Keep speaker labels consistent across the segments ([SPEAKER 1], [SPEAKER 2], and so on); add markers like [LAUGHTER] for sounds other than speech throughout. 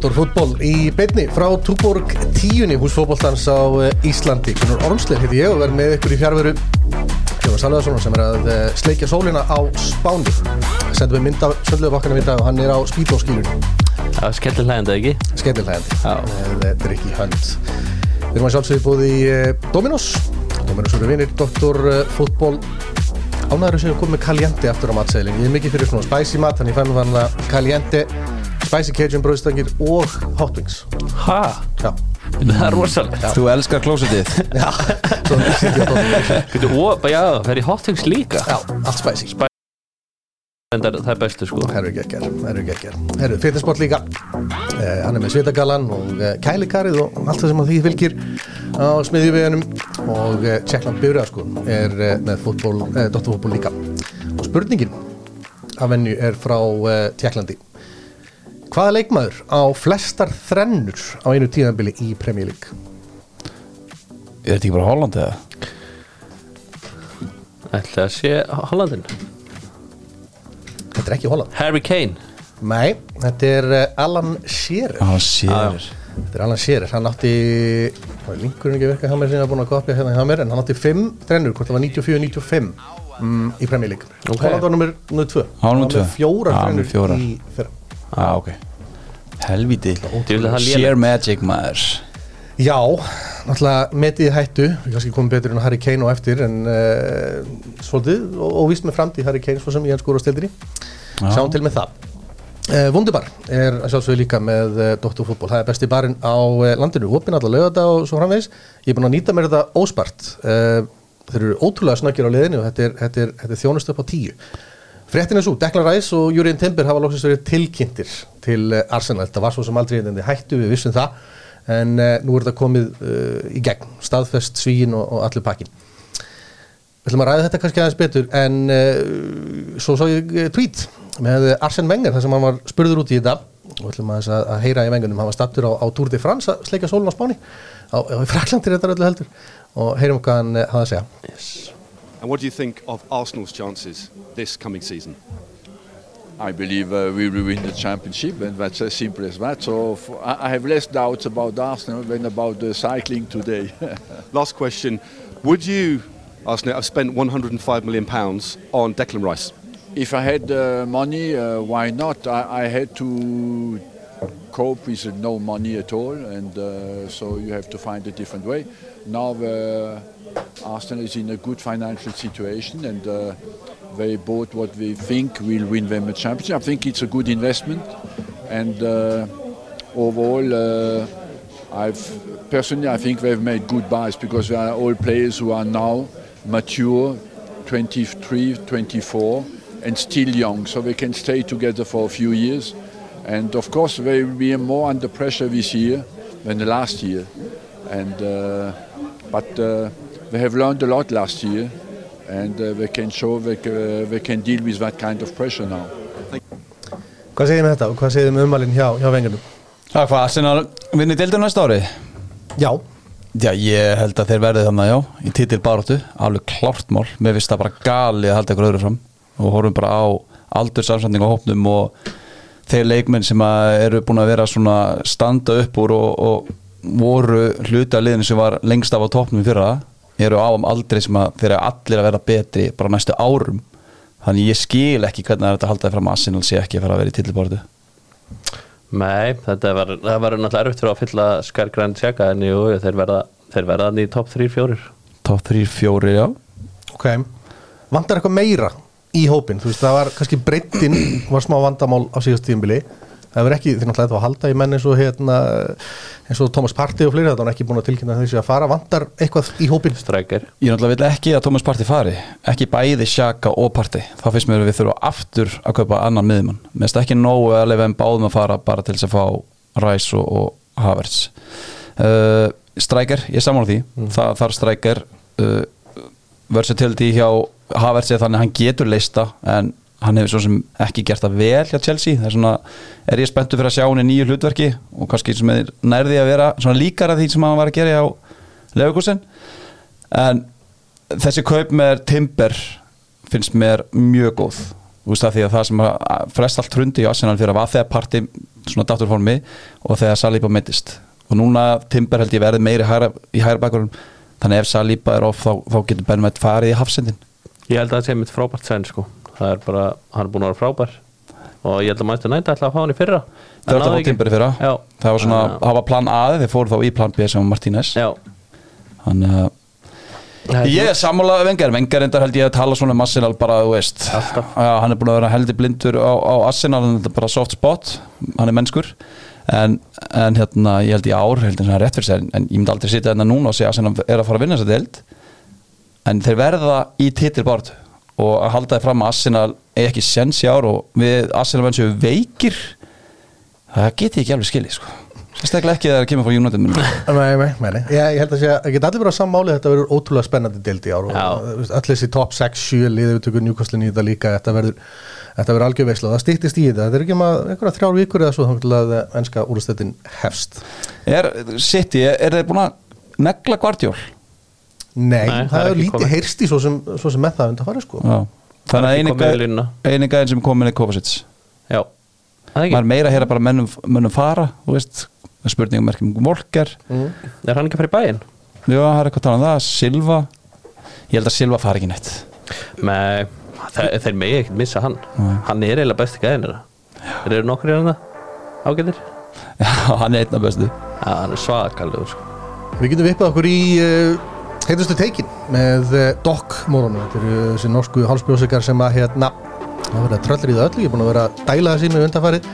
[SPEAKER 1] Dóttorfútból í beinni frá Túborg tíunni hús fótbóltans á eh, Íslandi. Gunnar Ormsleir heiti ég og verð með ykkur í fjárveru Jónas Salvaðarsson sem er að eh, sleikja sólina á Spáni. Sendum við mynd af sölluðu bakkana mynda og hann er á spídóskýlunni
[SPEAKER 2] Það var skellir hlægandi, ekki?
[SPEAKER 1] skemmtilegandi.
[SPEAKER 2] Já.
[SPEAKER 1] með drikki hönd. Við erum að sjálfsögðu búið í eh, Dominos. Dominos eru vinir Dóttorfútból ánæður sem komið með Caliente aftur á matseðilin ég er mikið fyrir svona spicy mat þannig ég fann hann að Caliente spicy cajun bröðstangir og hot wings.
[SPEAKER 2] Ha?
[SPEAKER 1] Já,
[SPEAKER 2] Það er rosalegt.
[SPEAKER 3] Þú elskar klósetið
[SPEAKER 1] já, svo sitja á Dóttor
[SPEAKER 2] Getur, og, já, það er í hotthings líka.
[SPEAKER 1] Já, allt spicy.
[SPEAKER 2] Reyndar, Það er bestu sko.
[SPEAKER 1] Herru geggjar, herru geggjar Herru, fitnessport líka. Eh, Hann er með svitagallan og eh, kælikarið og allt það sem að því fylgir á smiðjuveginum. Og eh, Tjekkland Bifræðaskon er eh, með eh, dottorfútból líka. Og spurningin af venju er frá eh, Tjekklandi Hvaða leikmaður á flestar þrennur á einu tíðanbili í Premier League?
[SPEAKER 3] Er þetta ekki bara Holland eða?
[SPEAKER 2] Ætla að sé Hollandin
[SPEAKER 1] Þetta er ekki Holland.
[SPEAKER 2] Harry Kane.
[SPEAKER 1] Nei, þetta er eh, Alan Shearer.
[SPEAKER 3] Hann sér
[SPEAKER 1] Þetta er Alan Shearer, hann átti hvað er linkurinn ekki að virka hjá mér sem ég hafa búin að kopja hérna hjá mér en hann átti 5 trennur, hvort það var 94-95 mm, í Premier League.
[SPEAKER 2] Ok.
[SPEAKER 1] Holland var nummer 2
[SPEAKER 3] Hann var
[SPEAKER 1] trennur
[SPEAKER 3] með fjórar.
[SPEAKER 1] í fyrra
[SPEAKER 3] Já, ok. Helviti Sheer magic maður.
[SPEAKER 1] Já, náttúrulega metið hættu. Við kannski komum betur en Harry Kane og eftir en uh, svolítið og, og víst með framtíð Harry Kane svo sem ég hans skóra stildinni
[SPEAKER 3] Já.
[SPEAKER 1] sjáum til með það. Uh, Wunderbar er að sjálfsögðu líka með uh, doktorfútból, það er besti barinn á landinu, opinn allar lögða og svo framvegis. Ég er búin að nýta mér þetta óspart. Þeir eru ótrúlega snöggir á liðinu og þetta er, þetta er, þetta er þjónust upp á tíu Fréttin er svo, Declan Rice og Jurien Timber hafa lóksins verið tilkynntir til uh, Arsenal, þetta var svo sem aldrei en þið hættu við vissum það. En uh, nú er þetta komið uh, í gegn. Staðfest svíin og, og allir pakkin Við ætlum að ræða þetta kannski aðeins betur en uh, svo svo ég tweet með Arsene Wenger þar sem hann var spurður út í þetta. Og ætlum að, að heyra í Wengunum hann var stattur á, á Tour de France að sleika sólun á Spáni. Á, á Fraklandir þetta öllu heldur. Og heyrum hvað hann hafði að segja.
[SPEAKER 2] Yes.
[SPEAKER 4] And what do you think of Arsenal's chances this coming season?
[SPEAKER 5] I believe uh, we will win the championship, and that's as simple as that. So I have less doubts about Arsenal than about the cycling today. [LAUGHS]
[SPEAKER 4] Last question. Would you, Arsenal, have spent 105 million pounds on Declan Rice?
[SPEAKER 5] if I had uh, money, uh, why not? I, I had to cope with no money at all, and uh, so you have to find a different way. Now uh, Arsenal is in a good financial situation, and uh, they bought what we think will win them a championship. I think it's a good investment, and uh, overall. Uh, I've personally, I think they've made good buys because they are all players who are now mature, 23, 24, and still young, so they can stay together for a few years. And of course, they will be more under pressure this year than the last year. And uh, but uh, they have learned a lot last year, and uh, they can show they, ca- they can deal with that kind of pressure now.
[SPEAKER 1] Hvað segir þið með þetta og hvað segir þið með umalinn hjá, hjá Wengunum?
[SPEAKER 3] Það hvað, Arsenal vinni deildur næsta ári?
[SPEAKER 1] Já,
[SPEAKER 3] Já, ég held að þeir verði þannig, já Í titil baróttu, alveg klárt mál Mér finnst það bara gali að halda ykkur öðru fram Og horfum bara á aldur samsending á hópnum Og þeir leikmenn sem að eru búin að vera svona standa upp úr og, og voru hluti af liðinu sem var lengst af á toppnum í fyrra eru á um aldrei sem að þeir eru allir að vera betri bara næstu árum. Þannig ég skil ekki hvernig það er þetta að halda því fram að Arsenal sé ekki að fara að vera í titilbortu
[SPEAKER 2] Nei, þetta var, það var náttúrulega erfitt fyrir að fylla skærgræn tjekka en jú, þeir verða þeir verða hann í topp 3-4
[SPEAKER 3] top 3-4, já.
[SPEAKER 1] Ok. Vantar eitthvað meira í hópin Þú veist, það var kannski breyttin var smá vandamál á síðast tíðinbili Það verður ekki, því náttúrulega að halda í menn eins og hérna, eins og Thomas Partey og fleiri þetta hann ekki búin að tilkynna þessi að fara. Vantar eitthvað í hópin
[SPEAKER 2] strækir.
[SPEAKER 3] Ég náttúrulega vil ekki að Thomas Partey fari. Ekki bæði Sjaka og Partey. Þá finnst mér að við þurfum aftur að kaupa annan miðjumann. Mér finnst ekki nógu að leifa en báðum að fara bara til þess að fá Rice og, og Havertz. Uh, Strækir, ég samála því. Þa, þar Strækir uh, versatility hjá Havertz er þannig að hann getur leista en hann hefur svo sem ekki gert það vel hjá Chelsea. Það er svona, er ég spenntu fyrir að sjá hann í nýju hlutverki og kannski nærði að vera svona líkara því sem hann var að gera hjá Leifurkusen en þessi kaup með Timber finnst mér mjög góð. Þú veist að því að það sem frest allt hrundi í Arsenal fyrir að var þegar parti svona dátturformi og þegar Saliba mittist og núna Timber held ég verið meiri hæra, í hæra bakgrunum þannig ef Saliba er off þá, þá getur Benmett farið í hafsendin.
[SPEAKER 2] Ég held að það sé mitt frábært sæn sko Það er bara, hann er búin að vera frábær. Og ég held að maður nætti ætla að fá hann í fyrra.
[SPEAKER 3] Það er alltaf á Timber í fyrra.
[SPEAKER 2] Já,
[SPEAKER 3] Það var svona, það var plan A þeir fóru þá í plan B sem var Martínez Þannig að Ég er sammálaðið vengar, vengar endar held ég að tala svona um Arsenal bara, þú veist. Já, hann er búin að vera heldur blindur á, á Arsenal, hann er bara soft spot. Hann er mennskur. En, en hérna, ég held í ár, held hann rétt fyrir sér en ég myndi aldrei sitja hérna núna og segja að Arsenal er að fara að vinna þessa deild. En þeir verða í titilbord og að halda þið fram að Arsenal er ekki sens í ár og við Arsenal venn séu veikir það geti ekki alveg skilið sko. sérstaklega ekki þegar það kemur frá United.
[SPEAKER 1] Nei, nei, nei, nei. Ég, ég held að sé að geta allir verið á sammáli þetta verður ótrúlega spennandi deild í ár og allir þessi top 6-7 liðið við tökum Newcastle í þetta líka þetta verður, þetta verður algjör veisla það stýttist í þetta, þetta er ekki maður einhverja þrjár vikur eða svo þannig til að enska úrstættin hefst
[SPEAKER 3] er City, er, er þeir búin að negla Guardiol?
[SPEAKER 1] Nei,
[SPEAKER 2] Nei, það
[SPEAKER 1] það
[SPEAKER 2] er ekki
[SPEAKER 1] lítið
[SPEAKER 2] komið.
[SPEAKER 1] heyrst í svo sem, svo sem með það undan farið sko.
[SPEAKER 3] Já. Þannig að
[SPEAKER 2] ekki
[SPEAKER 3] eini
[SPEAKER 2] komið í
[SPEAKER 3] gæ-
[SPEAKER 2] línuna.
[SPEAKER 3] eini gæðin sem komin er Kovacic.
[SPEAKER 2] Já, það er
[SPEAKER 3] maður er meira að heyra bara mönnum, mönnum fara þú veist, spurningum merkjum Volker.
[SPEAKER 1] Mm.
[SPEAKER 2] ekki Er hann ekki að fara í bæinn?
[SPEAKER 3] já, það er eitthvað að tala um það, Silva. Ég held að Silva fari ekki neitt.
[SPEAKER 2] Nei, þeir, þeir megi ekkert missa hann. Hann er eiginlega besti gæðin þeirra. Þeir eru nokkur í hann það ágættir [LAUGHS]
[SPEAKER 3] já, hann er einn af bestu.
[SPEAKER 2] Já, hann er svakalegur sko.
[SPEAKER 1] Við getum vippað okkur í uh, heitustu teikin með uh, Doc Moronu þetta eru þessi norsku hálsbjósikar sem að hérna það verða tröllir í það öllu, ég er búin að vera að dæla það sínu undanfarið.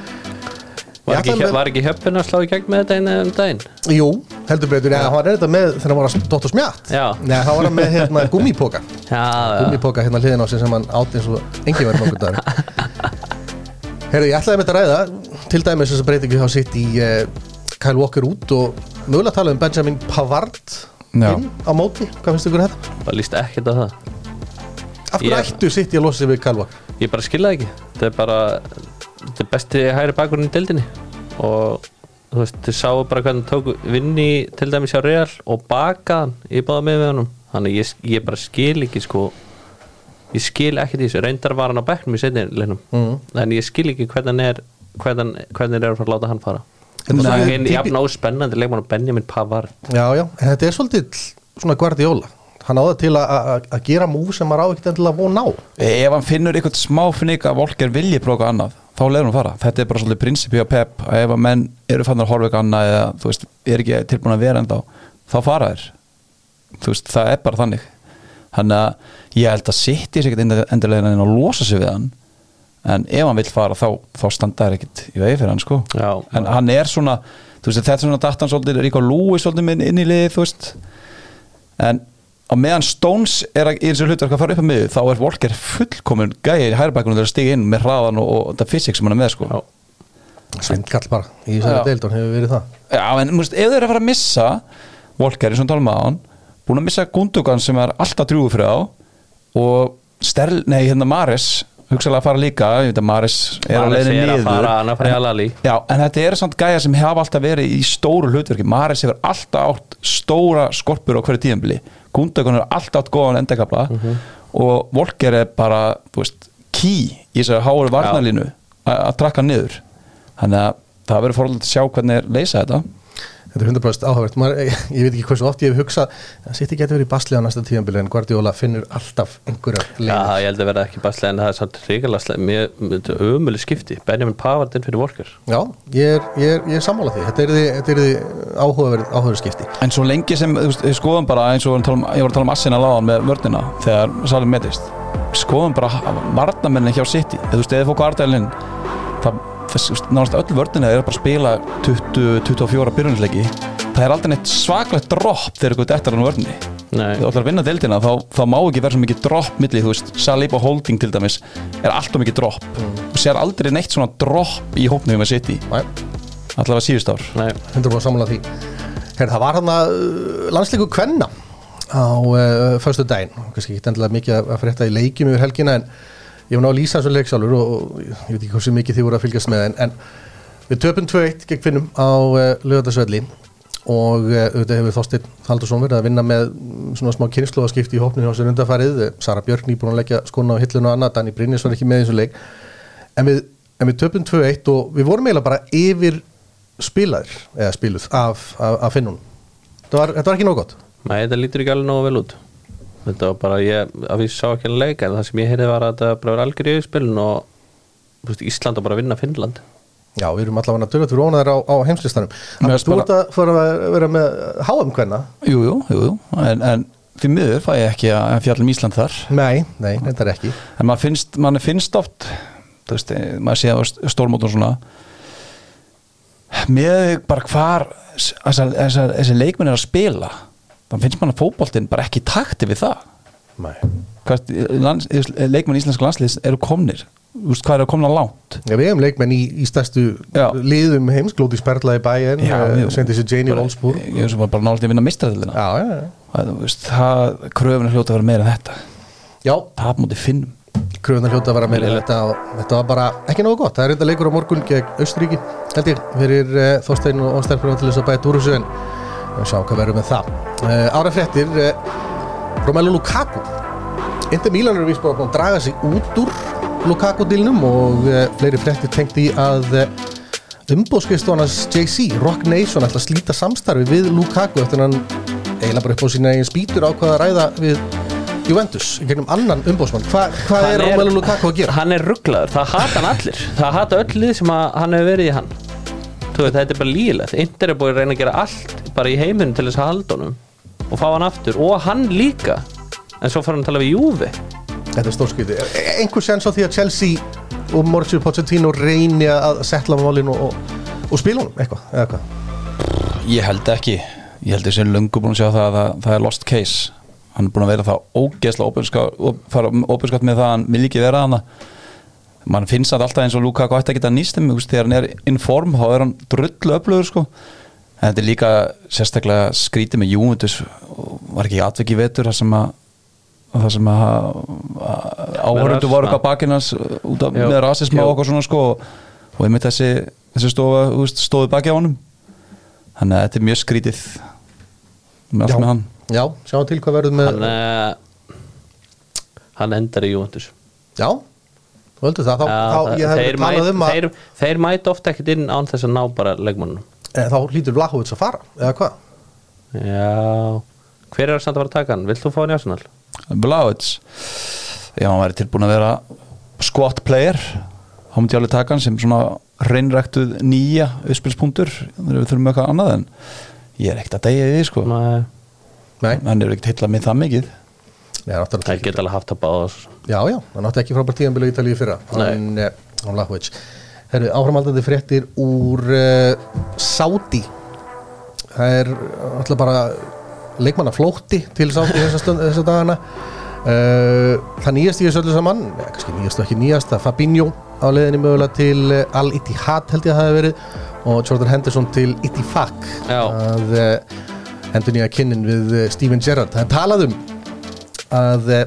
[SPEAKER 2] Var ekki,
[SPEAKER 1] með-
[SPEAKER 2] var ekki höppin að slá í gegn með þetta einu um daginn?
[SPEAKER 1] Jú, heldur betur, ja, hann var þetta með þegar hann var að Dóttur Smjatt
[SPEAKER 2] Já.
[SPEAKER 1] Nei, þá var hann með hérna [LAUGHS]
[SPEAKER 2] já,
[SPEAKER 1] gúmípoka hérna hliðin á sig sem hann átti eins og engin verið nokkuð dagur [LAUGHS] Herru, ég ætlaði með þetta að ræða til dæmis þess að breytingu þá sitt í uh, Kyle Walker út og mögulega tala um Benjamin Pavard. Inn á móti, hvað finnst ykkur um þetta?
[SPEAKER 2] bara líst ekkert á það.
[SPEAKER 1] Af hverju
[SPEAKER 2] Ég-
[SPEAKER 1] ættu sitt í að losa sig við Walker?
[SPEAKER 2] Ég bara skilða ekki. Þetta er bara Þetta er besti hægri bakurinn í deildinni. Og þú veist, þið sáu bara hvernig hann tók vinni til dæmis hjá Real og bakaðan í báða með við honum Þannig ég, ég bara skil ekki sko. Ég skil ekki því þessu. Reyndar var hann á bekknum í setni
[SPEAKER 1] Mm.
[SPEAKER 2] En ég skil ekki hvernig hann er hvernig, hvernig er að fara að láta hann fara
[SPEAKER 1] Þetta er
[SPEAKER 2] er einn jafn áspennandi leikmann og Benjamin Pavard.
[SPEAKER 1] Já, já, en þetta er svolítið svona Guardiola. Hann áða til að- að að gera múf sem maður á ekkert endilega von á.
[SPEAKER 3] Ef hann finnur eitthvað smá finnik að Volker vilji prófa annað, þá leður hann fara. Þetta er bara svolítið prinsipi á Pep að ef að menn eru fannar að horfa eitthvað annað eða þú veist, er ekki tilbúin að vera ennþá þá fara þér þú veist, það er bara þannig. Þannig að ég held að sitt í sig ekkert endurlega en að losa sig við hann en ef hann vill fara þá, þá standa þær ekkert í vegi fyrir hann sko
[SPEAKER 2] Já.
[SPEAKER 3] en hann er svona, þú veist, þetta er svona datan svolítið, Ríko Lúi svolítið minn inn í liði þú veist en á meðan Stones er að, í þessu hlutverk að fara upp að miðu þá er Volker fullkomun gæði í hærbækunum þegar að stiga inn með hraðan og, og þetta fysik sem hann er með sko
[SPEAKER 2] Já.
[SPEAKER 1] Svindkall bara í þessari
[SPEAKER 3] Já.
[SPEAKER 1] deild og hann hefur verið það
[SPEAKER 3] Já, en þú veist, ef þeir eru að fara að missa Volker, eins og talum að hann búin að missa Gundogan sem er alltaf drúgu fyrir á og Sterl, nei, hérna Maris hugsaðlega að fara líka, ég veit að Maris er
[SPEAKER 2] Maris er að
[SPEAKER 3] niður.
[SPEAKER 2] hann er að fara í Al-Ali.
[SPEAKER 3] Já, en þetta eru samt gæja sem hafa alltaf verið í stóru hlutverki. Maris hefur alltaf átt stóra skorpur á hverju tíðanbili Gundogan er alltaf átt góðan endakabla
[SPEAKER 2] Mhm.
[SPEAKER 3] og Volker er bara, veist, key í þessari háuru varnalínu að að trakka niður. Þannig að það verður fórhaldið að sjá hvernig er leysa þetta
[SPEAKER 1] Þetta er 100% áhugavert. Ég, ég veit ekki hversu oft ég hef hugsað að Sitt ekki verið í basli á næsta tíðanbili en Guardiola finnur alltaf einhverja
[SPEAKER 2] Já,
[SPEAKER 1] leiðir
[SPEAKER 2] ég held að vera ekki baslega en það er slega mjög ömuleg skipti. Benjamin Pavard inn fyrir Walker.
[SPEAKER 1] Já, ég er, ég er, ég er sammála því. Þetta er því, þetta er því áhugaverð, áhugaverð skipti.
[SPEAKER 3] En svo lengi sem, þú veist, við skoðum bara eins og að um- ég var að tala um Assina láðan með vörnina þegar Salim metist skoðum bara varnamennin hjá City. Eða þú veist, eða fók Ardælinn það, þess, þú nánast öll vörnina er bara að spila 20-24 byrjunleiki það er aldrei neitt svaklegt dropp þegar eitthvað dettar hann vörnni
[SPEAKER 2] Nei,
[SPEAKER 3] þú ætlar að vinna deildina þá, þá má ekki vera svo mikið dropp milli, þú veist, Saliba Holding til dæmis er alltaf mikið dropp. Þú sér aldrei neitt svona dropp í hópnum með City,
[SPEAKER 1] Næ,
[SPEAKER 3] allavega síðust ár.
[SPEAKER 2] Nei.
[SPEAKER 1] 100% sammála því. Her, Það var hann að landsleiku kvenna á uh, föstu daginn kannski ekki endilega mikið að- að frétta í leikjum yfir helgina en ég var ná að lýsa þessu leik sjálfur og, og ég veit ekki hversu mikið þið voru að fylgjast með en, en við töpum 2-1 gegn finnum á uh, lögatarsvelli og uh, auðvitað hefur Þorsteinn Haldursson verið að vinna með svona smá kynnslóðaskipti í hópnu hjá sér undarfarið Eh, Sara Björk nýbúin að leggja skona á hillinu og annað. Danni Brynnis var ekki með í þessu leik. En við, en við töpum 2-1 og við vorum eiginlega bara yfir spilaðir eða spiluð af, af, af finnun þetta var, þetta var ekki nóg gott.
[SPEAKER 2] Nei, þetta lítur ekki alveg nógu vel út Þetta var bara, ég, að við sá ekki að leika en það sem ég heyrði var að þetta bara var algjör í yfirspilin og þú veist, Ísland var bara að vinna Finnland.
[SPEAKER 1] Já, við erum allavega tölvöld fyrir ónaðir á, á heimslistanum Þú
[SPEAKER 3] bara-
[SPEAKER 1] ert að fara að vera með HM hvenna?
[SPEAKER 3] Jú, jú, jú, jú. En, en fyrir miður fæ ég ekki að fjallum Ísland þar.
[SPEAKER 1] Nei, nei, þetta er ekki.
[SPEAKER 3] En maður finnst, mann finnst oft þú veist, maður sé að stórmótum svona með bara hvar þessar þessar- þessi leikmenn er að spila þá finnst mann að fótboltinn bara ekki í takti við það. Hvert, lands, leikmenn íslenska landsliðs eru komnir. Þú veist, hvað eru komna langt?
[SPEAKER 1] Já, við hefum leikmenn í, í stærstu
[SPEAKER 3] Já.
[SPEAKER 1] liðum heims, Glóti Sperla í bæinn
[SPEAKER 3] mjög.
[SPEAKER 1] sendi sér Janie Wolfsburg.
[SPEAKER 3] ég er sem bara náttúrulega að vinna mistræðilina
[SPEAKER 1] Já, já, já.
[SPEAKER 3] Það, þú veist, það kröfun er hljóta að vera meira en þetta.
[SPEAKER 1] Já,
[SPEAKER 3] tap mútið finnum.
[SPEAKER 1] Kröfunar hljóta að vera með þetta og þetta. Var bara ekki nógu gott, það er reynda leikur á morgun gegn Austuríki, held ég, fyrir uh, Þorstein og Stelfur til þess að bæta úr þessu en við sjá hvað verður með það. Ára fréttir uh, Romelu Lukaku. Inter Milan eru vist bara búin að draga sig út úr Lukaku-dilnum og uh, fleiri fréttir tengt í að umbóðskristónas JC, Rock Nation ætla að slíta samstarfi við Lukaku eftir hann eiginlega bara upp á sína eigin spýtur ákvaða að ræða við Juventus, gegnum annan umbóðsmann Hva, hvað er Romelu Lukaku að gera?
[SPEAKER 2] Hann er rugglaður, það hata hann allir. Það hata öll lið sem hann hefur verið í hann. Þú veit, þetta er bara lígilegt Inter er búin að reyna að gera allt bara í heiminum til þess að halda honum og fá hann aftur. Og hann líka. En svo fara hann að tala við Júfi
[SPEAKER 1] Þetta er stórskipti. Einhver sens á því að Chelsea og Mauricio Pochettino reyni að setla málinn og, og, og spila honum eitthvað, eða hvað?
[SPEAKER 3] Ég held ekki. Ég held þessi löngu búin að sjá það að það, það er lost case. Hann er búin að vera það ógeðslega fara óbyrgskátt með það að hann vil ekki vera hana Man finnst það alltaf eins og Lukaku ætti að geta nýst um þegar hann er in form þá er hann drullu öflugur sko en þetta er líka sérstaklega skrítið með Juventus og var ekki atveki vetur þar sem að það sem að áhörundu voru
[SPEAKER 2] rasisma.
[SPEAKER 3] á bakinans út af með rasisma
[SPEAKER 2] Já.
[SPEAKER 3] og okkur svona sko og einmitt þessi, þessi stofa þú veist, stóði baki á honum. Þannig að þetta er mjög skrítið. Með allt með hann.
[SPEAKER 1] Já, sjáum til hvað verður með
[SPEAKER 2] hann, uh, hann endar í Juventus.
[SPEAKER 1] Já, þú heldur það, þá,
[SPEAKER 2] Já,
[SPEAKER 1] þá
[SPEAKER 2] það-
[SPEAKER 1] ég hef
[SPEAKER 2] þeir,
[SPEAKER 1] talað
[SPEAKER 2] mæt,
[SPEAKER 1] um að
[SPEAKER 2] þeir, þeir mæta ofta ekkert inn án þess að ná bara leikmannum
[SPEAKER 1] e, þá hlýtur Vlahovic að fara, eða hvað?
[SPEAKER 2] Já Hver er að samt að fara að taka hann? Vilt þú fá hann í Arsenal?
[SPEAKER 3] Bláits ef hann væri tilbúin að vera squat player þá myndi ég alveg taka hann sem svona reynræktuð nýja uppspilspunktur þegar við þurfum eitthvað annað en ég er ekkert að degja því sko
[SPEAKER 2] Nei,
[SPEAKER 1] Nei,
[SPEAKER 3] hann er ekkert heilla með það mikið
[SPEAKER 1] hann
[SPEAKER 2] það
[SPEAKER 1] að
[SPEAKER 2] geta alveg haft að báða
[SPEAKER 1] Já, já, hann átti ekki frábært tíðanbili í Ítalíu fyrra
[SPEAKER 2] Nei.
[SPEAKER 1] hann, eh, hann Vlahovic Herru, áframaldandi fréttir úr uh, Saudi það er alltaf bara leikmanna flótti til Saudi þessa, stund, þessa dagana. Uh, það nýjast í þessu öllu saman ja, kannski nýjast og ekki nýjast að Fabinho á leiðinni mögulega til eh, Al-Ittihad held ég að það hefði verið og Jordan Henderson til Ittifaq.
[SPEAKER 2] Já.
[SPEAKER 1] að uh, hendur nýja kynnin við uh, Steven Gerrard. Það er talað um að uh,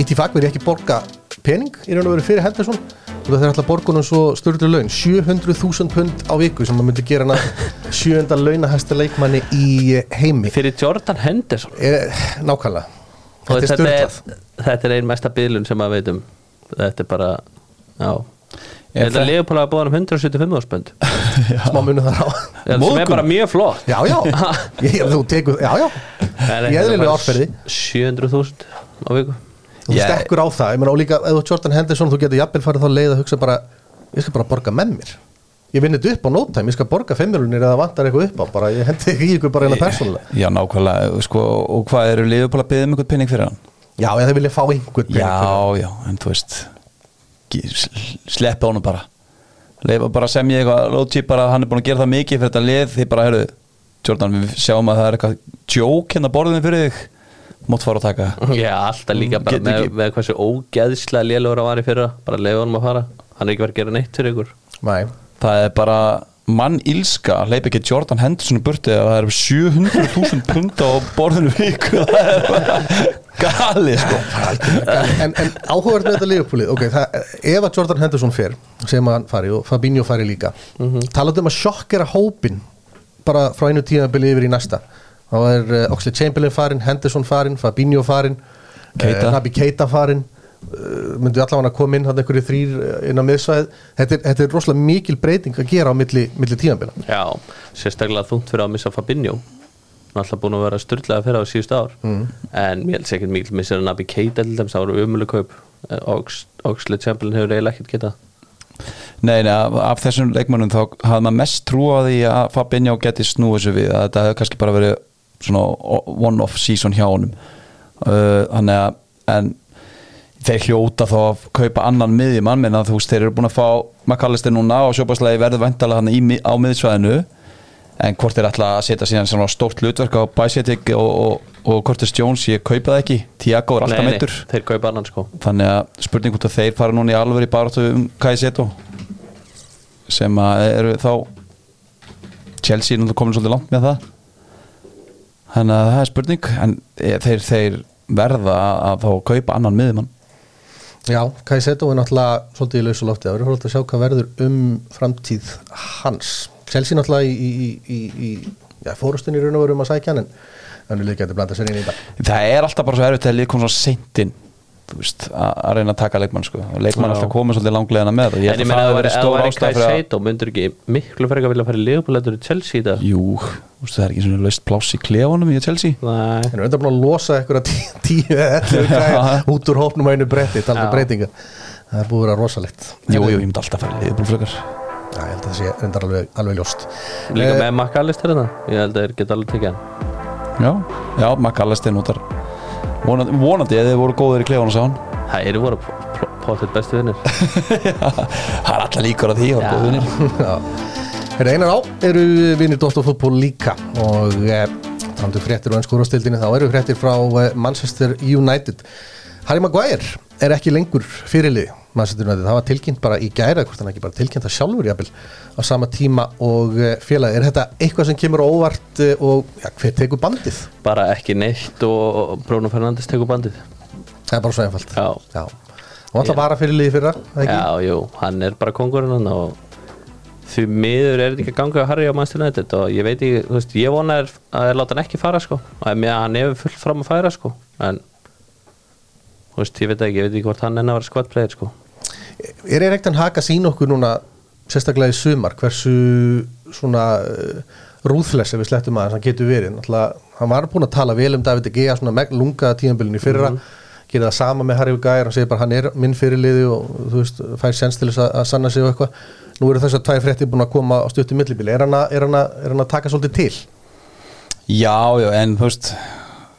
[SPEAKER 1] Ittifaq verið ekki borga pening í raun og veru fyrir Henderson það er alltaf borgunum svo störður laun 700.000 pund á viku sem maður myndi gera hana [LAUGHS] sjönda launahæsta leikmanni í eh, heimi.
[SPEAKER 2] Fyrir Jordan Henderson?
[SPEAKER 1] Er, nákvæmlega. Þetta er
[SPEAKER 2] þetta er,
[SPEAKER 1] störtlað
[SPEAKER 2] þetta er ein mesta bílun sem maður veit um Þetta er bara Já. Þetta er
[SPEAKER 3] það-
[SPEAKER 2] Leopold að búa um 175 áspönd
[SPEAKER 1] smá munu þar á.
[SPEAKER 2] Sem er
[SPEAKER 3] Móðgun.
[SPEAKER 2] bara mjög flott.
[SPEAKER 1] Já já, [LAUGHS] ég, þú tekur, já já. Í eðlilegu árferði.
[SPEAKER 2] 700.000 á viku
[SPEAKER 1] þú
[SPEAKER 3] Ég-
[SPEAKER 1] stekkur á það, ég meina og líka ert Jordan Henderson, þú getur jafnvel farið þá leið að hugsa bara, ég skal bara borga með mér. Ég vinn þetta upp á nótæm, ég skal borga fimmjölunir eða vantar eitthvað upp á, bara ég hendi ekki ykkur bara eina persónulega.
[SPEAKER 3] Já nákvæmlega. Sko, og hvað eru liðupól að byggja um einhvern penning fyrir hann?
[SPEAKER 1] Já, ég það vilja fá einhvern pening fyrir það.
[SPEAKER 3] já já en þú veist sleppi honum bara. Leifa bara sem ég eitthvað cheap bara hann er búin að gera það mikið fyrir þetta lið. Því bara heyrðu Jordan við sjáum að það er eitthvað joke hérna á borðinu fyrir þig mátt fara að taka
[SPEAKER 2] Já, alltaf líka bara
[SPEAKER 3] Getur
[SPEAKER 2] með, með hversu ógeðslega lélugur að var í fyrra. Bara leiða honum að fara. Hann er ekki verið að gera neitt fyrir ykkur.
[SPEAKER 1] Nei.
[SPEAKER 3] það er bara mann ílska að leipa ekki Jordan Henderson í burti að það eru 700.000 pund á borðinu viku. Það er bara gali sko.
[SPEAKER 1] En, en áhugavert með þetta liðupúlið ok, það, ef að Jordan Henderson fer sem að hann fari og Fabinho fari líka mm -hmm. talað um að sjokkera hópin bara frá einu tímabili yfir í næsta þá er uh, Oxley Chamberlain farin, Henderson farin Fabinho farin,
[SPEAKER 3] Keita.
[SPEAKER 1] uh, Nabi Keita farin uh, myndu allavega að koma inn hann einhverju þrýr inn á miðsvæð þetta er, þetta er rosalega mikil breyting að gera á milli, milli tímabila
[SPEAKER 2] Já, sérstaklega þungt fyrir að missa Fabinho. Hann er alltaf búin að vera styrlaða fyrir á síðust ár. Mm. en mér held sér ekkert mikil missir að Nabi Keita til þeim, það voru umulig kaup. Eh, Ox- Oxley Chamberlain hefur eiginlega ekkert getað.
[SPEAKER 3] Nei, nei, af, af þessum leikmannum þá hafði maður mest trú á því að Fabinho geti snúið sér við að þetta hefði kannski bara verið svona one-off season hjá honum. Uh, þannig að en þeir hljóta þá að kaupa annan miðjumann menn að þú veist, þeir eru búin að fá McAllister núna og sjópaslagi verður vendalega hann í, á miðsvæðinu. En hvort þeir ætla að setja síðan svona stórt hlutverk á Bæsjetik og, og, og Curtis Jones, ég kaupa það ekki. Tiago er alltaf
[SPEAKER 2] Nei, nei,
[SPEAKER 3] meittur
[SPEAKER 2] þeir kaupa annan sko.
[SPEAKER 3] Þannig að spurning hvort að þeir fara núna í alveg í baráttu um Kaiseto sem að eru þá Chelsea er náttúrulega komin svolítið langt með það þannig að það er spurning en e, þeir, þeir verða að þá kaupa annan miðjumann.
[SPEAKER 1] Já, Kaiseto er náttúrulega svolítið í lausu lofti. Það verður hóllt að sjá hvað verður um framtíð hans. Chelsea náttúrulega í, í, í, í já, fórustin í raun og veru um að sækja hann en þannig líka getur blanda sér inn í þetta.
[SPEAKER 3] Það er alltaf bara svo erfitt að lið kom svo seint inn. þú veist, að að reyna að taka leikmann sko. leikmann er alltaf komið svolítið langlegina með það ég
[SPEAKER 2] En ég
[SPEAKER 3] að
[SPEAKER 2] meina
[SPEAKER 3] það
[SPEAKER 2] að það
[SPEAKER 3] verið
[SPEAKER 2] væri
[SPEAKER 3] stór ástæð fyrir að
[SPEAKER 2] Seito myndur ekki miklu frekar vilja fara í leifbúlætur í Chelsea í dag?
[SPEAKER 3] Jú, það er ekki svona laust pláss í klefunum í Chelsea.
[SPEAKER 2] Nei,
[SPEAKER 1] Þeir eru enda búin að losa eitthvað tíu eða 11 [LAUGHS] græja út úr hópnum á einu breytinga það er búið að vera rosalegt.
[SPEAKER 3] Jú, jú, ég myndi alltaf fara í
[SPEAKER 1] Já, ég held að það sé reyndar alveg, alveg ljóst.
[SPEAKER 2] Líka
[SPEAKER 1] Eh,
[SPEAKER 2] með McAllister þetta Ég held að þeir geta alveg tekið hann.
[SPEAKER 3] Já, já, McAllister notar vonandi, vonandi eða þið voru góðir í klefunum sá hann
[SPEAKER 2] Það eru voru potið bestu vinnir [LAUGHS]
[SPEAKER 3] það er alltaf líkur að því og
[SPEAKER 2] Já.
[SPEAKER 3] góðunir
[SPEAKER 1] Þeir einar á eru vinir Dóttarfútból líka. Og eh, þannig fréttir og ennskur á stildinni þá eru fréttir frá eh, Manchester United. Harry Maguire er ekki lengur fyrirlið það var tilkynnt bara í gæra hvort hann ekki bara tilkynnt það sjálfur jafnvel á sama tíma og eh, félagi er þetta eitthvað sem kemur óvart eh, og ja, hver tekur bandið?
[SPEAKER 2] Bara ekki neitt og Bruno Fernandes tekur bandið
[SPEAKER 1] Það er bara svo einfalt
[SPEAKER 2] Já.
[SPEAKER 1] Já. og alltaf bara fyrirliði fyrra það ekki?
[SPEAKER 2] Já, jú, hann er bara kongurinn hann og því miður er ekki að ganga á United og ég veit ekki, þú veist, ég vona er að þeir láta hann ekki fara sko og hann hefur fullt fram að færa sko en þú veist, ég veit ekki, ég veit ekki hvort hann enn að vera squad player sko
[SPEAKER 1] Er er ekkert að haka sín okkur núna sérstaklega í sumar hversu svona uh, rúðfles ef við slettum aðeins hann getur verið? Náttúrulega, hann var búinn að tala vel um David De Gea svona lungaða tíðanbylun í fyrra. Mm gera það sama með Harry Gæjar, hann segir bara hann er minn fyrirliði og þú veist, fær sens til þess að, að sanna sig og eitthvað, nú eru þess að tvær frétti búin að koma á stuttum millibili, er hann að, er hann að, er hann að taka svolítið til?
[SPEAKER 3] já, já, en þú veist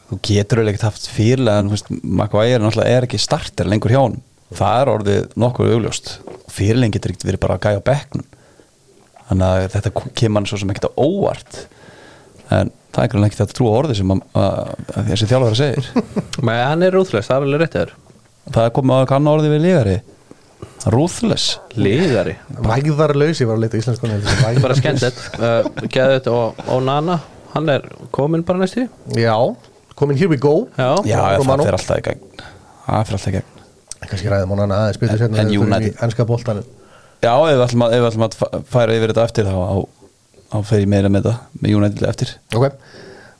[SPEAKER 3] þú getur eiginlega ekkert haft fyrirlega en þú veist, Maguire náttúrulega er ekki starter lengur hjá honum, það er orðið nokkuð augljóst, fyrirlega getur ekkert verið bara að gæja á bekknum. Þannig að þetta kemur hann svo sem ekkert á óvart. En það er ekki að trúa orðið sem að, að, að þessi þjálfara segir. [LAUGHS]
[SPEAKER 2] Men hann er rúðlega, það er alveg rétt þér.
[SPEAKER 3] Það er komið að kannu orðið við lígari ruthless.
[SPEAKER 2] Líðari,
[SPEAKER 1] Vægðarlaus, ég var að leita íslensku
[SPEAKER 2] þetta [LAUGHS] er bara skemmt uh, og, og Nana hann er komin bara næstu
[SPEAKER 1] Já, komin here we go.
[SPEAKER 2] Já,
[SPEAKER 3] já, það fyrir alltaf í gegn. Það fyrir alltaf í gegn
[SPEAKER 1] kannski ræðum hún hana aðeins betur sérna
[SPEAKER 3] en United.
[SPEAKER 1] ennska boltanum.
[SPEAKER 3] Já, ef við ætlum að, ef við ætlum að færa yfir þetta eftir þá á, á fer ég meira með þetta með United eftir.
[SPEAKER 1] Ok,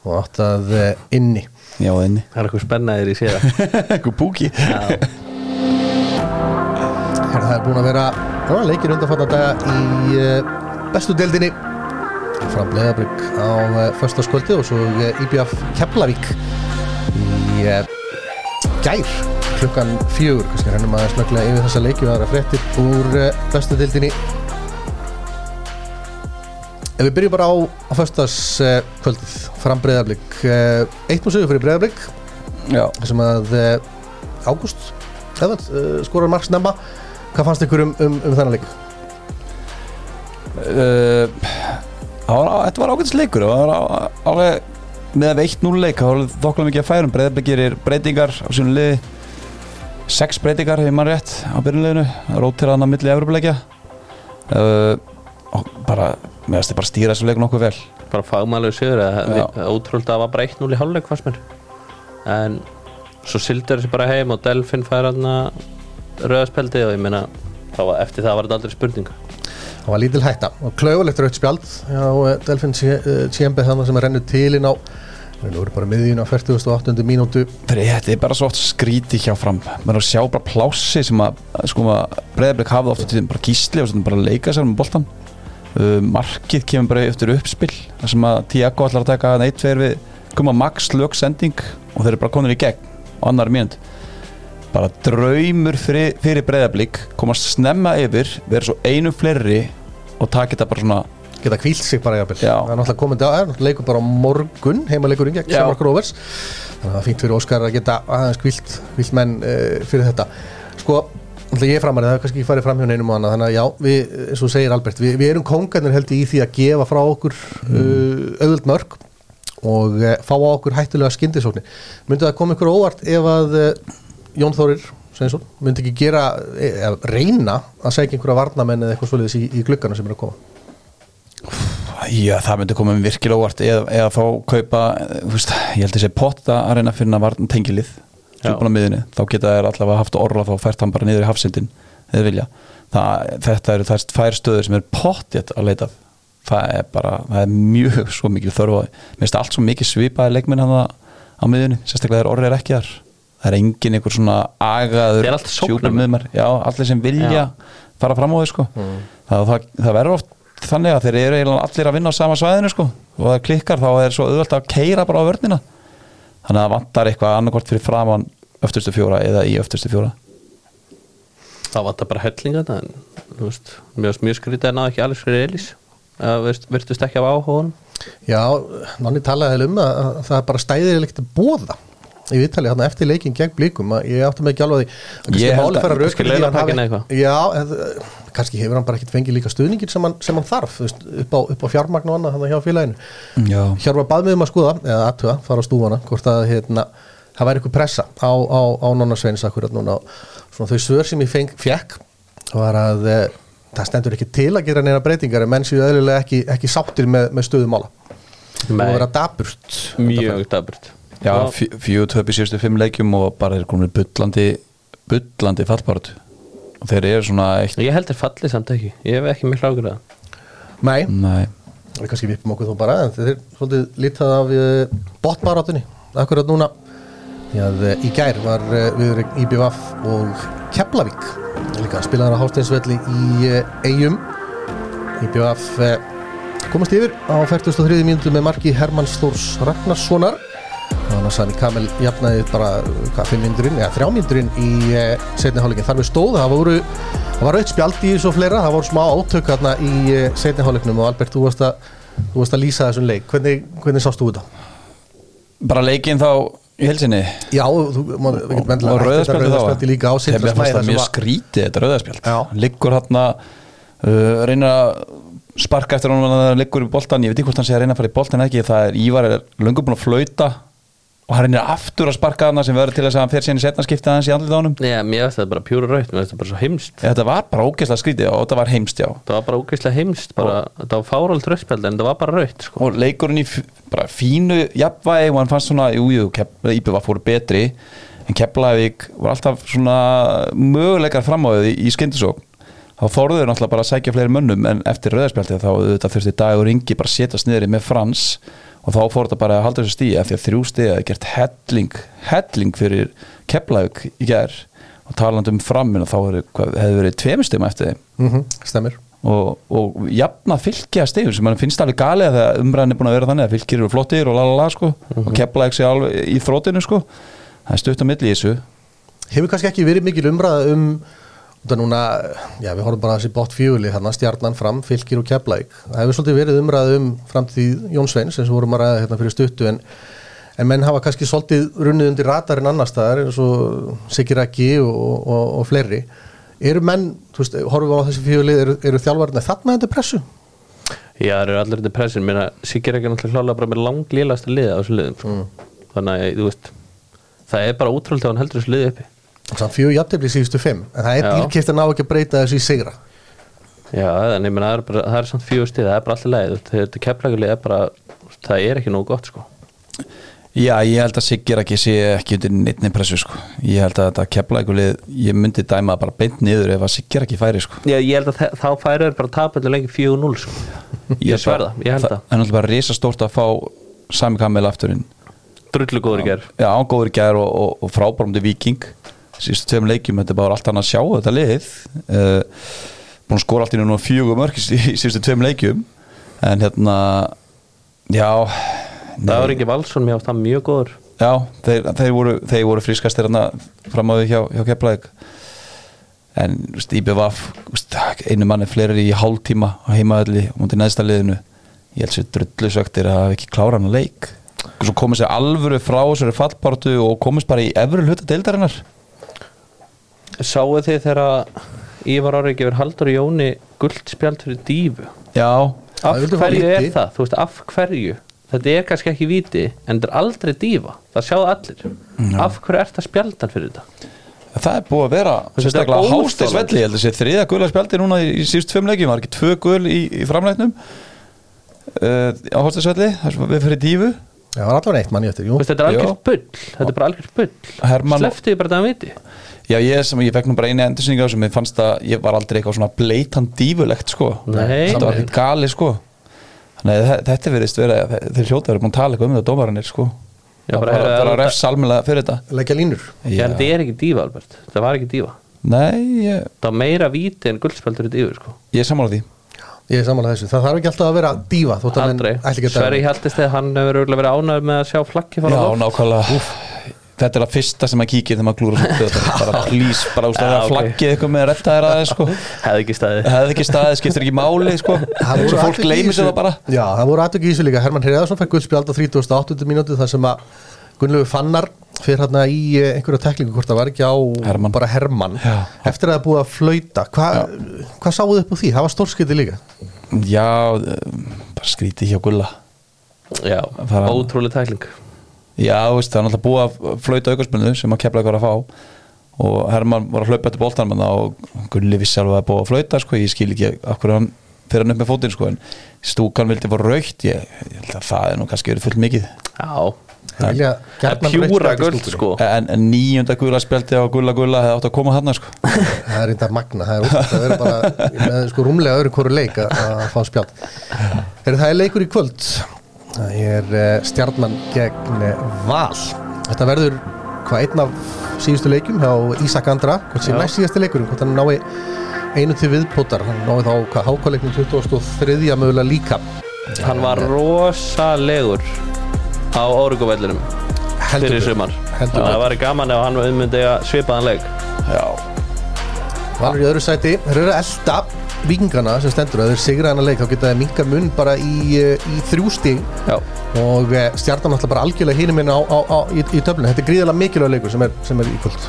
[SPEAKER 1] og átt að uh, inni.
[SPEAKER 3] Já, inni.
[SPEAKER 2] Það er eitthvað spennaðir í séða [LAUGHS]
[SPEAKER 3] Ekkur púki.
[SPEAKER 1] Herra, það er búin að vera já, leikir undanfatna daga í uh, bestu deildinni. Frá Bleiðabrygg á uh, föstaskvöldi og svo uh, IBF Keflavík í gær klukkan fjögur. Kannski rennum að snögglega yfir þessa leiki og aðra fréttir úr uh, bestu deildinni. Ef við byrjum bara á, á föstaskvöldið fram Breiðablík uh, eitt nú sigur fyrir Breiðablík
[SPEAKER 3] Já,
[SPEAKER 1] sem að uh, Ágúst skorar marg snemma. Hvað fannst ykkur um, um, um þennan leik?
[SPEAKER 3] þetta var ágætis leikur. Það var alveg með að veitt 0 leik var þokkla mikið að færum breyðabli gerir breytingar á sínum liði sex breytingar hefur mann rétt á byrjunleginu rótir hann að milli Evropuleikja uh, og bara meðast þið bara stýra þessu leiku nokkuð vel.
[SPEAKER 2] Bara fagmælegu sigur ótrúld að það var bara 1-0 í hálfleik fannst mér. En svo sildur þessi bara heim og Delfin fær hann að rauðaspeldi og ég meina þá var, eftir það var þetta aldrei spurning
[SPEAKER 1] það var lítil hætta og klaufulegt rautt spjald. Já, Delfin Tjembe þannig sem er rennur til inn á nú eru bara miðjun á 48. mínútu.
[SPEAKER 3] Þetta er bara svo oft skríti hjá fram. Maður að sjá bara plássi sem að sko að breyðarblik hafði ofta til bara gísli og bara leika sér með boltan uh, markið kemur bara eftir uppspill þar sem að Tiago ætlar að taka neitt fyrir við koma max lögsending og þeir eru bara komin í gegn á annar mínund bara draumur fyrir, fyrir breyðarblik komast snemma yfir vera svo einu fleiri og taka þetta bara svona
[SPEAKER 1] geta kvílt sig bara jafnvel. Það er náttúrulega komandi á, leikur bara morgun heimaleikurinn gegn. Shamrock Rovers þannig að það er fínt fyrir Óskar að geta aðeins kvílt, kvílt menn uh, fyrir þetta. Sko, ég er framarið það er kannski farið fram hjá neinum og annað þannig að já, við, eins og segir Albert, við, við erum kongarnir held í því að gefa frá okkur uh, auðvöld mörg og uh, fá á okkur hættulega skyndisóknir. Myndi það koma ykkur óvart ef að Jón Þórir Sveinsson, myndi ekki gera reyna að segja einhverja varnamenn eða eitthvað svoleiðis í, í gluggana sem er að koma
[SPEAKER 3] Já, það myndi koma um virkilega óvart eða, eða þá kaupa, veist, ég held að sé potta að reyna að finna varn tengilið miðunni, þá geta þær allavega haft orla þá fært hann bara niður í hafsindin eða vilja, það, þetta eru þær tvær stöður sem er pottjett að leita það er bara, það er mjög svo mikið þörf á, mér finnst allt svo mikið svipaði leikminn hann á miðunni sérstaklega þegar orri er ekki þar. Það er engin einhver svona agaður sjúkur miðmar, já, allir sem vilja
[SPEAKER 2] Já.
[SPEAKER 3] fara fram á því sko. Það, það, það verður oft þannig að þeir eru allir að vinna á sama svæðinu sko. Og það klikkar þá er svo auðvöld að keira bara á vörnina. Þannig að það vantar eitthvað annarkvort fyrir framann öftustu fjóra eða í öftustu fjóra.
[SPEAKER 2] Það vantar bara hellinga en þú veist, mjög, mjög skrítið að ná ekki alveg fyrir Elís. Virtust ekki af áhugunum
[SPEAKER 1] Já, Nonni talaði um að, að það bara stæðir ekkert að bóða í viðtali hann eftir leikin gegn blíkum að ég átti mig ekki alveg að því.
[SPEAKER 3] Ég held
[SPEAKER 1] máli
[SPEAKER 3] að-
[SPEAKER 2] kannski
[SPEAKER 1] hafi-
[SPEAKER 2] eitthvað.
[SPEAKER 1] Já, eð, kannski hefur hann bara ekkert fengið líka stuðningin sem hann, sem hann þarf veist, upp, á, upp á fjármagn og annað hann hjá félaginu.
[SPEAKER 3] Já,
[SPEAKER 1] Hjörvar bað mig um að skoða, eða aðtuga, fara á stúfana hvort að hérna, það væri eitthvað pressa á, á, á Nonna Sveins akkurat núna. Og svona þau svör sem ég feng, fekk var að e, það stendur ekki til að gera neina breytingar en menn séu eðlilega ekki, ekki sáttir með, með daburt
[SPEAKER 2] mjög daburt
[SPEAKER 3] já fjögur töp í síðustu fimm leikjum og bara er komin bullandi bullandi fallbáratu og þeir eru svona eitt
[SPEAKER 2] ég held þeir fallið samt ekki, ég hef ekki miklu ágjörða
[SPEAKER 1] Nei,
[SPEAKER 3] Nei,
[SPEAKER 1] við kannski vippum okkur þó bara en þeir er svolítið lítið af uh, botbarátunni akkurat núna. Því að uh, í gær var uh, við IBVF og Keflavík. Líka spilaðar á Hásteinsvelli í uh, Eyjum. IBVF uh, komast yfir á 43. mínútu með marki Hermann Stórs Ragnarssonar að Sami Kamel jafnaði bara hvað, 5 mínúturinn, eða 3 mínúturinn í uh, setni hálfleikin, þar við stóð það voru, það var auðvitað spjald í þessu og fleira. Það voru smá átök þarna í uh, setni hálfleiknum. Og Albert, þú varst að, þú varst að lýsa þessum leik, hvernig, hvernig sást þú þetta?
[SPEAKER 3] bara leikinn þá í helsinni
[SPEAKER 1] Já, þú, má, við getum
[SPEAKER 3] og
[SPEAKER 1] endilega
[SPEAKER 3] þá?
[SPEAKER 1] rauðaspjaldi líka á Sindra Smæði
[SPEAKER 3] það mjög skrítið þetta rauðaspjald
[SPEAKER 1] Já.
[SPEAKER 3] liggur hann uh, reyna sparka eftir honum að það liggur í boltan ég veit ekki hvort hann sé að reyna að fara í boltan ekki. Það er Ívar er löngu búin að flauta og hann reynir aftur að sparka hann sem verður til þess að hann fer í setna skipta hans í andlið á honum.
[SPEAKER 2] Já, mér veist það bara pjúra raut, mér veist það bara svo heimst
[SPEAKER 3] þetta var bara ógeðslega skrítið og þetta var heimst já.
[SPEAKER 2] Það var bara ógeðslega heimst bara, það var fárald rauðspjald en það var bara raut sko.
[SPEAKER 3] og leikurinn í bara fínu jafnvægi og hann fannst svona, jú, jú, Íbjöfa fóru betri en Keflavík var alltaf svona möguleikar fram á því í skyndisókn þá fóruður náttúrulega bara að sækja fleiri mönnum en eftir rauðarspjaldið þá auðvitað þurfti dagur yngi bara að setjast niður með frans og þá fór þetta bara að halda þessu stíi af því að þrjú stíi að gert helling helling fyrir Keflavík í gær. Og talandi um framin og þá hefði, hefði verið tveimstum eftir þeim.
[SPEAKER 1] Mm Stemir
[SPEAKER 3] og, og jafna fylgja stegum sem mann finnst alveg galið að þegar umræðin er búin að vera þannig að fylgir eru flottir og lalala sko. Og kepla ekki alveg í þrótinu sko. Það er stutt á milli í þessu.
[SPEAKER 1] Hefur kannski ekki verið mikil umræða um út af núna, já við horfum bara að þessi bótt fjöguli hérna, stjarnan fram, fylgir og keflæk það hefur svolítið verið umræða um framtíð Jón Sveins eins og vorum að ræða hérna fyrir stuttu en, en menn hafa kannski svolítið runnið undir radarinn annar staðar eins og Sigir Aki og, og, og fleiri. Eru menn, þú veist, horfum við á þessi fjöguli eru, eru þjálfarnir þarna þetta pressu?
[SPEAKER 2] Já, það eru allir þetta pressin mér að Sigur ekki náttúrulega klálega bara með langlílasta liða á þessu liðum sko. þannig að, þú veist það er bara útrúlega
[SPEAKER 1] Samt fjögur jafntefli síðustu fimm en það er
[SPEAKER 2] Já.
[SPEAKER 1] dýrkipt að ná ekki að breyta þessu í sigra
[SPEAKER 2] Já, en ég meina það er bara, það er samt fjögur stið það er bara allir leið, þetta keflagalið er bara það er ekki nógu gott sko
[SPEAKER 3] Já, ég held að Siggir ekki sé ekki undir neittni pressu sko. ég held að þetta einhverlið ég myndi dæma bara beint niður ef að Siggir ekki færi sko.
[SPEAKER 2] Já, ég held að þá færi þeir bara tapöldu lengi 4-0 sko. Ég sverða, ég held það
[SPEAKER 3] Það er náttúrulega bara risastórt að fá Sami Kamil afturinn
[SPEAKER 2] Drullu góður í ger
[SPEAKER 3] Já, góður í gær og, og, og frábærumdi viking sístu tveim leikjum, þetta er bara allt annað að sjá þetta lið. Uh, búin að skora allt í núna fjögur mörg í, sístu tveim leikjum. En hérna já.
[SPEAKER 2] Það var ekki Valsson, mér ást það mjög góður.
[SPEAKER 3] Já, þeir, þeir, voru, þeir voru friskastir hérna fram á því hjá, hjá Keflæk en veist, einu manni fleiri í hálftíma á heimaðalli og mútið neðsta liðinu. Ég held sér drullusöktir að hafa ekki klára hann að leik. Og svo komið sér alvöru frá þessari fallpartu og komist bara í efru hluta deildarinnar
[SPEAKER 2] Sáu þið þegar Ívar Ári gefur Haldur Jóni gullt spjald fyrir dífu
[SPEAKER 3] Já,
[SPEAKER 2] Af
[SPEAKER 1] Það
[SPEAKER 2] hverju er það? Þú veist, af hverju? Þetta er kannski ekki víti en þetta er aldrei dífa Það sjáðu allir. Af hverju ert það spjaldan fyrir þetta?
[SPEAKER 3] það er búið að vera
[SPEAKER 2] Þetta er
[SPEAKER 3] sérstaklega hástegsvelli, ég held að sé þriða gula spjaldi núna í, í síðust tveim leikjum, var ekki tvö gul í, í framleitnum uh, á hástegsvelli, þar sem við fyrir dífu
[SPEAKER 1] Já, það var allavega eitt manni eftir, jú.
[SPEAKER 2] Þú veist, Þetta er
[SPEAKER 3] Já.
[SPEAKER 2] algjört bull. Þetta er bara algjört bull.
[SPEAKER 3] Hermann-
[SPEAKER 2] Sleftið bara það að viti
[SPEAKER 3] Já, ég, sem, ég fekk nú bara einu endursynninga sem ég fannst að ég var aldrei eitthvað svona bleitan dífulegt sko.
[SPEAKER 2] Nei.
[SPEAKER 3] Þetta var eitthvað gali sko. Þannig að þe- þetta verðist vera þeir hljóta eru búin að tala eitthvað um þetta dómaranir sko.
[SPEAKER 2] Já, bara,
[SPEAKER 3] var
[SPEAKER 2] heyrðu,
[SPEAKER 3] bara
[SPEAKER 2] þetta-
[SPEAKER 3] refs almennilega fyrir þetta.
[SPEAKER 1] Leggja línur.
[SPEAKER 2] Já, en þetta er ekki dífa, Albert. Það var ekki dífa
[SPEAKER 3] Nei, ég,
[SPEAKER 2] Það var meira víti en guldspjald fyrir dífu sko.
[SPEAKER 3] ég er sammála því.
[SPEAKER 1] Ég er samanlega þessu, það þarf ekki alltaf að vera dífa þótt að menn
[SPEAKER 2] Aldrei.
[SPEAKER 1] ætli ekki að
[SPEAKER 2] Sverri
[SPEAKER 1] dæma.
[SPEAKER 2] Hjaltist þegar hann hefur örugglega verið ánægð með að sjá flaggi fara
[SPEAKER 3] Já,
[SPEAKER 2] á loft.
[SPEAKER 3] nákvæmlega Þetta er það fyrsta sem maður kíkir þegar maður klúra svona þetta bara please, bara úst að flaggið eitthvað með að retta þér aðeins sko.
[SPEAKER 2] Hefði ekki staðið.
[SPEAKER 3] Hefði ekki staðið, skiptir ekki máli sko. Fólk
[SPEAKER 1] þessu-
[SPEAKER 3] sér það bara.
[SPEAKER 1] Já, það voru aðtöki í þessu líka. Hermann Hreðarsson fekk guldspjald á 38. mínútu þar sem að Gunnlegu Fannar fyrir hérna í eh, einhverja teklingu hvort það var ekki á
[SPEAKER 3] Hermann.
[SPEAKER 1] bara Hermann.
[SPEAKER 3] Já.
[SPEAKER 1] eftir að það er búið að flauta Hva, hvað sáuð upp úr því? Það var stórskiti líka.
[SPEAKER 3] Já, eh, bara skrítið hjá Gulla.
[SPEAKER 2] Já, ótrúlega tækling
[SPEAKER 3] Já, veist, það er náttúrulega búið að flauta aukarspunni sem að kepla eitthvað að fá. Og Hermann var að hlaupa eftir boltan menn og Gulli vissi alveg að búið að flauta sko, ég skil ekki af hverju hann fyrir hann upp með fótinn sko, en stúkan vildi fá raukt. Ég, ég held að það er nú kannski verið fullt mikið.
[SPEAKER 2] Já, það er pjúra
[SPEAKER 1] stúkunni.
[SPEAKER 2] sko.
[SPEAKER 3] En, en nýjunda gula spjaldi á Gulla Gulla hefði átt að koma hann sko.
[SPEAKER 1] Það er reynda magna, það er ótrúlega að vera bara með sko rúmlega öðru hverju leik að, að fá spjald. Heyrðu, Það er leikur í kvöld Það er uh, stjarnan gegn eh, Val. Þetta verður hvað einn af síðustu leikjum hjá Ísak Andra? Hvort
[SPEAKER 2] Já.
[SPEAKER 1] næst síðasti leikurinn, hvort hann nái einu til viðpótar, hann nái þá hvað hákvæleiknum 23. mögulega líka.
[SPEAKER 2] Hann var rosalegur á Óruguvellinum
[SPEAKER 1] Heldur
[SPEAKER 2] fyrir sumar. Það var gaman ef hann ummyndi að svipaðan leik.
[SPEAKER 3] Já,
[SPEAKER 1] Valur í öðru sæti, að elda vikingana sem stendur að þeir sigra hennar leik þá geta þeir minka mun bara í, eh, í þrjú stig.
[SPEAKER 2] Já,
[SPEAKER 1] og eh, stjarnan alltaf bara algjörlega hinum inn á, á, á, í, í töflunum, þetta er gríðarlega mikilvæg leikur sem er, sem er í kvöld.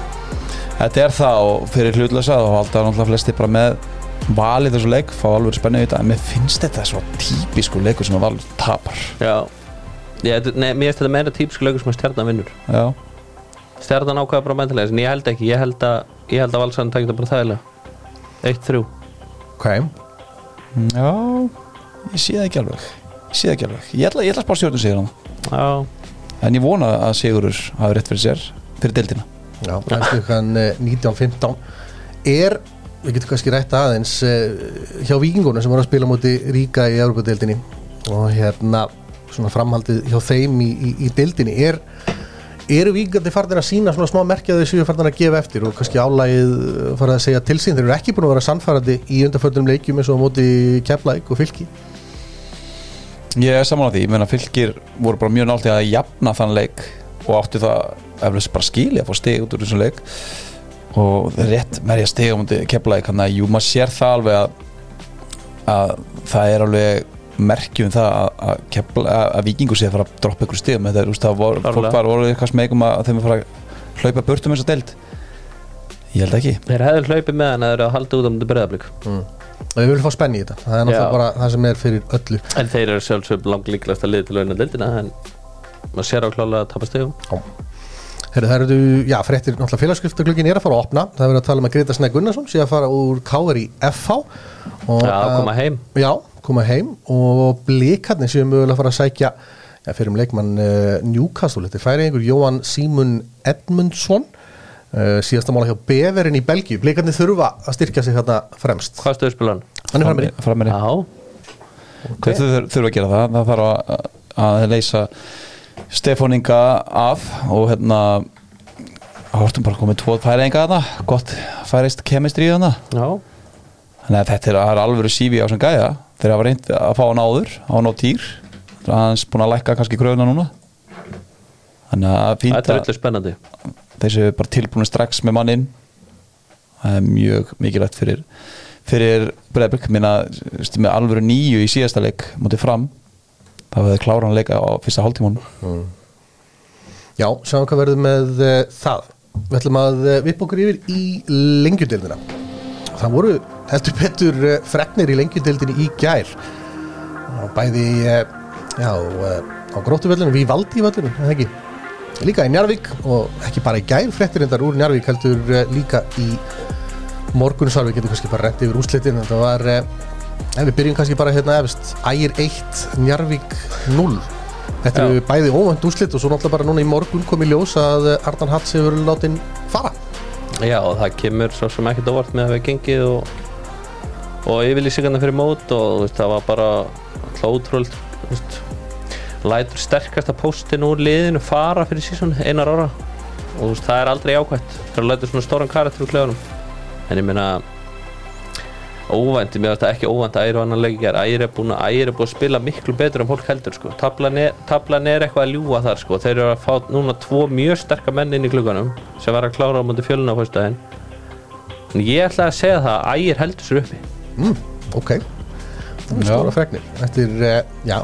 [SPEAKER 3] Þetta er það og fyrir hlutlösa og halda náttúrulega flesti bara með valið þessu leik, fá alveg spennu í þetta. En mér finnst þetta svo típisku leikur sem að valið tapar.
[SPEAKER 2] Já. Ég, nei, Mér finnst þetta meira típsku leikur sem að stjarnan vinnur.
[SPEAKER 3] Já,
[SPEAKER 2] Stjarnan ákveða bara mæntilega en ég held ekki, ég held að að Valsarn takit það bara þægilega. 1-3
[SPEAKER 1] ok,
[SPEAKER 3] Já, ég sé það ekki alveg. Ég sé það ekki alveg. Ég ætla, ég ætla að spá stjórnum sigur hann
[SPEAKER 2] Já,
[SPEAKER 3] En ég vona að Sigurur hafi rétt fyrir sér Fyrir deildina.
[SPEAKER 1] Já, er styrkan 19-15 er, við getum kannski rætt aðeins eh, hjá vikingunum sem voru að spila múti Ríka í Európa-deildinni og hérna svona framhaldið hjá þeim í, í, í deildinni. Er eru vikingandi farnir að sína svona smá merkjaði sem við farnir að gefa eftir og kannski álægið farið að segja til sín. Þeir eru ekki búin að vera sannfærandi í undarföldum leikjum eins og móti Keflæk og Fylki.
[SPEAKER 3] Ég er saman á því, ég meina fylgir voru bara mjög í að jafna þann leik og áttu það eflust bara skilja að fá stig út úr þessum leik. Og rétt merja stig á múti keflaði þannig að jú, maður sér það alveg að, að það er alveg merkjum það að, að, kefla, að, að vikingu sé að fara að droppa ykkur stigum þetta er, úst, það voru, fólk var voru eitthvað smegum að þeim að fara að hlaupa burtum eins og deild. Ég held ekki.
[SPEAKER 2] Þeir hefðu hlaupið með hann að þeir eru að halda út á mútið breyðablík
[SPEAKER 1] og við viljum fá spenni í þetta. Það er náttúrulega bara það sem er fyrir öllu.
[SPEAKER 2] En þeir eru sjálfsög langt líklegast að liða til auðvitað deildina en maður sér á klálega að tapa stegum
[SPEAKER 1] Herru, það eru, já, fréttir, náttúrulega félagskriftaglugginn er að fara að opna. Það er verið að tala með Greta Snæ Gunnarsson sé að fara úr Káver í FH og,
[SPEAKER 2] Já,
[SPEAKER 1] að-
[SPEAKER 2] koma heim.
[SPEAKER 1] Já, koma heim og blikarnir séu mögulega að fara að sækja eh, fyrir um leikmann uh, Newcastle, þetta er færiðingur Jóhann Símun Edmundsson uh, síðasta mála hjá Beverin í Belgíu. Blikarnir þurfa að styrkja sig hérna fremst.
[SPEAKER 2] Hvað stöðu spilan?
[SPEAKER 1] hann? Er frammeiri
[SPEAKER 3] Frammeiri.
[SPEAKER 2] Já,
[SPEAKER 3] Þau þur- þurfa að gera það. Það þarf að, að leysa Stefán Inga af og hérna Hortum bara komið tvo færinga þarna. Gott færist kemistri í þarna.
[SPEAKER 2] Já,
[SPEAKER 3] þannig að þetta er, það er alvöru sífi á sem gæja þegar það var reynd að fá hann áður á hann á týr það er hans búin að lækka kannski kröfuna núna. Þannig að fínt
[SPEAKER 2] þetta er
[SPEAKER 3] að
[SPEAKER 2] öllu spennandi.
[SPEAKER 3] Þessi er bara tilbúin strax með mannin það er mjög mikilvægt fyrir fyrir Breiðblik minna með alvöru nýju í síðasta leik mútið fram þá hefði kláran leika á fyrsta hálftímon
[SPEAKER 1] Já, sjáum hvað verður með uh, það. Við ætlum að uh, vipa okkur yfir í lengjudildina Það voru heldur betur uh, fregnir í lengjudildinni í gær. Og bæði uh, já, uh, á gróttuvellunum við valdi í vellunum, eða ekki? Líka í Njarvík og ekki bara í gær fréttir endar úr Njarvík heldur líka í morgunsvar við getum kannski bara rent yfir úrslitin þetta var, uh, ef við byrjum kannski bara hérna efst, Ægir 1 Njarvík 0 Þetta eru bæði óvænt úrslit og svo náttúrulega bara núna í morgun kom í ljós að eh, Arnan Hats hefur látin fara.
[SPEAKER 2] Já, það kemur svo sem ekkert óvart með að hafa gengið og, og yfirlýsingarna fyrir mót og veist, það var bara ótrúld lætur sterkasta póstin úr liðinu fara fyrir sísón einar ára. Og veist, það er aldrei ákvæmt þegar þú lætur svona stóran karakter úr klefunum en ég meina óvænt, mér finnst það ekki óvænt að æra annan leikjar, æra er búin að er að spila miklu betur en fólk heldur sko. tablan, er, tablan er eitthvað að ljúa þar sko. þeir eru að fá núna tvo mjög sterkar menn inn í klukkanum sem var að klára á mútið fjöluna á fyrstæðin en ég ætla að segja það að ægir heldur sér uppi
[SPEAKER 1] Mm, ok, það er stóra fregnir. Eftir, uh, já,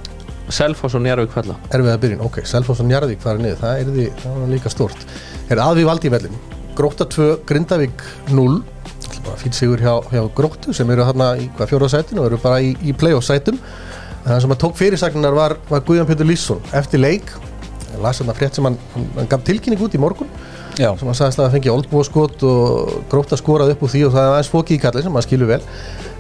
[SPEAKER 2] Selfoss og Njárvík falla
[SPEAKER 1] erfið að byrjun, ok, Selfoss og Njarðvík fara niður, það er því, það var líka stort. Er aðví valdi í vellin, Gróta 2, Grindavík 0, fýtt sigur hjá, hjá Gróttu sem eru hérna í hvað fjóra sætinu og eru bara í, í play-off sætum. Það sem að tók fyrirsagnar var, var Guðjón Pétur Lýsson eftir leik, ég las þarna frétt sem hann, hann, hann gaf tilkynning út í morgun
[SPEAKER 3] Já,
[SPEAKER 1] sem hann sagðist að það fengi oldbúaskot og gróta skorað upp úr því og það er aðeins fókið í kallin sem maður skilur vel.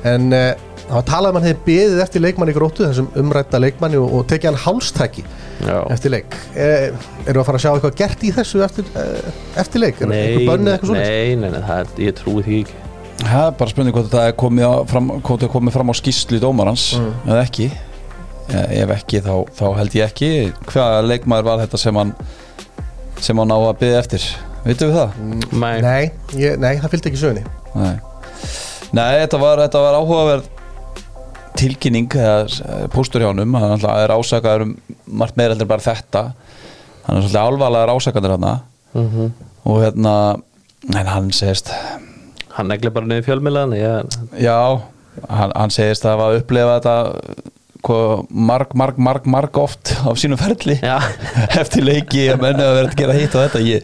[SPEAKER 1] En uh, það var talað að hann hefði beðið eftir leikmanni í grótu þessum umrætta leikmanni og, og tekið hann hálstæki
[SPEAKER 2] Já.
[SPEAKER 1] eftir leik. Uh, eru að fara að sjá eitthvað gert í þessu eftir, uh, eftir leik, er
[SPEAKER 2] Nei, nei, nei, nei, það er, ég trúi því ekki.
[SPEAKER 3] Það er bara spurning hvort það er komið, á, fram, hvort er komið fram á skýslu dómarans eða ekki. Eh, ef ekki þá, þá held ég ekki. Hvaða leikmaður var þetta sem hann sem hann á að byggja eftir Vitum við það?
[SPEAKER 2] Nei,
[SPEAKER 1] nei, ég, nei, það fylgdi ekki sögunni.
[SPEAKER 3] Nei, Nei þetta, var, þetta var áhugaverð tilkynning eða póstur hjá honum. Hann alltaf er ásakaður um margt meira heldur en bara þetta. Hann er svolítið álvarlegar ásakandur hann
[SPEAKER 2] Mhm.
[SPEAKER 3] og hérna en hann segist
[SPEAKER 2] hann negli bara niður fjölmiðlan ég,
[SPEAKER 3] já, hann, hann segist að hafa upplifað þetta hvað, marg, marg, marg, marg oft á sínum ferli.
[SPEAKER 2] Já. [LAUGHS]
[SPEAKER 3] eftir leiki að menni að vera að gera hitt og þetta. Ég,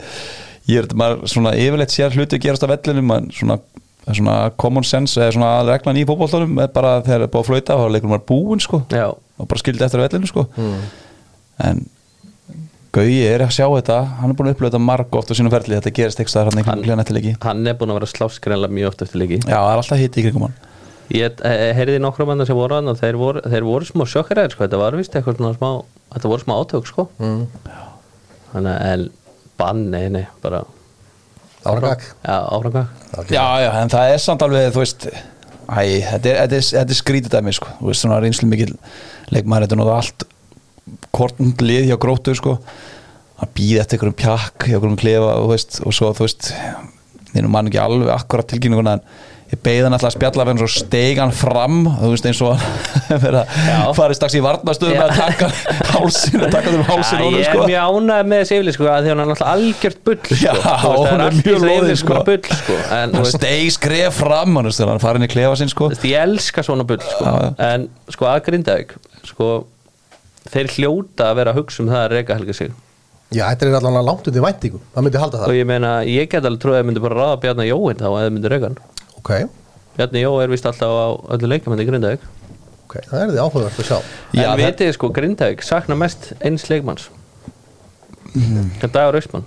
[SPEAKER 3] ég er maður svona yfirleitt sér hluti að gerast á vellinum man, svona, svona common sense eða svona reglan í fótbolltunum er bara þegar það er búið að flauta og leikur maður búinn sko.
[SPEAKER 2] Já,
[SPEAKER 3] og bara skildi eftir á vellinu sko. En Gauji er að sjá þetta hann er búin að upplifa þetta marg oft á sínum ferli þetta gerist staðar hann
[SPEAKER 2] Hann- er búin að vera sláskrænlega mjög oft eftir leiki.
[SPEAKER 3] Já, það er alltaf hitt í kringum hann.
[SPEAKER 2] Ég eh, heyrði nokkrum annar sem voru og þeir voru, þeir voru smá sjokkeraðir sko, þetta var vist eitthvað smá þetta voru smá átök sko.
[SPEAKER 1] Mm.
[SPEAKER 2] þannig að bann, nei, nei, bara
[SPEAKER 1] Áragak
[SPEAKER 2] já, áframgang
[SPEAKER 3] Já, já, en það er samt alveg, þú veist Æ, þetta er, þetta er, þetta er skrítið dæmi, sko. Þú veist, svona reynslu mikil leikmaður Þetta er náttúrulega allt kortund lið hjá grótu, sko. Að býða eftir einhverjum pjakk hjá einhverjum klefa, þú veist, og svo, þú veist þínum mann ekki alveg akkurat tilkynninguna en ég beigði hann alltaf að spjalla fyrir hann svo steig hann fram, þú veist, eins og hann [LAUGHS]
[SPEAKER 2] Já.
[SPEAKER 3] að fara strax í varnastöðum að taka hálsin að taka þeim hálsin
[SPEAKER 2] Já,
[SPEAKER 3] honum,
[SPEAKER 2] ég er
[SPEAKER 3] sko.
[SPEAKER 2] mjög ánægð með þessi yfirlýsingu sko, því hann er náttúrulega algjört bull sko.
[SPEAKER 3] Já,
[SPEAKER 2] Þú veist, það
[SPEAKER 3] hún er mjög
[SPEAKER 2] yfirlýsingu
[SPEAKER 3] sko.
[SPEAKER 2] sko. en þú
[SPEAKER 3] hann
[SPEAKER 2] veist,
[SPEAKER 3] steig skref fram hann, veist, hann farin í klefa sko
[SPEAKER 2] veist, ég elska svona bull sko.
[SPEAKER 3] Já, já.
[SPEAKER 2] en sko að Grindavík sko, þeir hljóta að vera að hugsa um það að reyka helga sig
[SPEAKER 1] Já, þetta er allan langt undir væntingum Það myndi halda
[SPEAKER 2] og
[SPEAKER 1] það
[SPEAKER 2] ég meina, ég get alveg trúið að þið myndi bara ráða Bjarnar Jóin þá að þið myndi reyka hann
[SPEAKER 1] Ok,
[SPEAKER 2] Bjarnar Jó er vist alltaf á öllu leikamenni í Grindavík.
[SPEAKER 1] Ok, það er því áhugavert að sjá.
[SPEAKER 3] Já,
[SPEAKER 2] en
[SPEAKER 3] það-
[SPEAKER 2] vitið þið sko, Grindavík sakna mest eins leikmanns? Er Dagur Austmann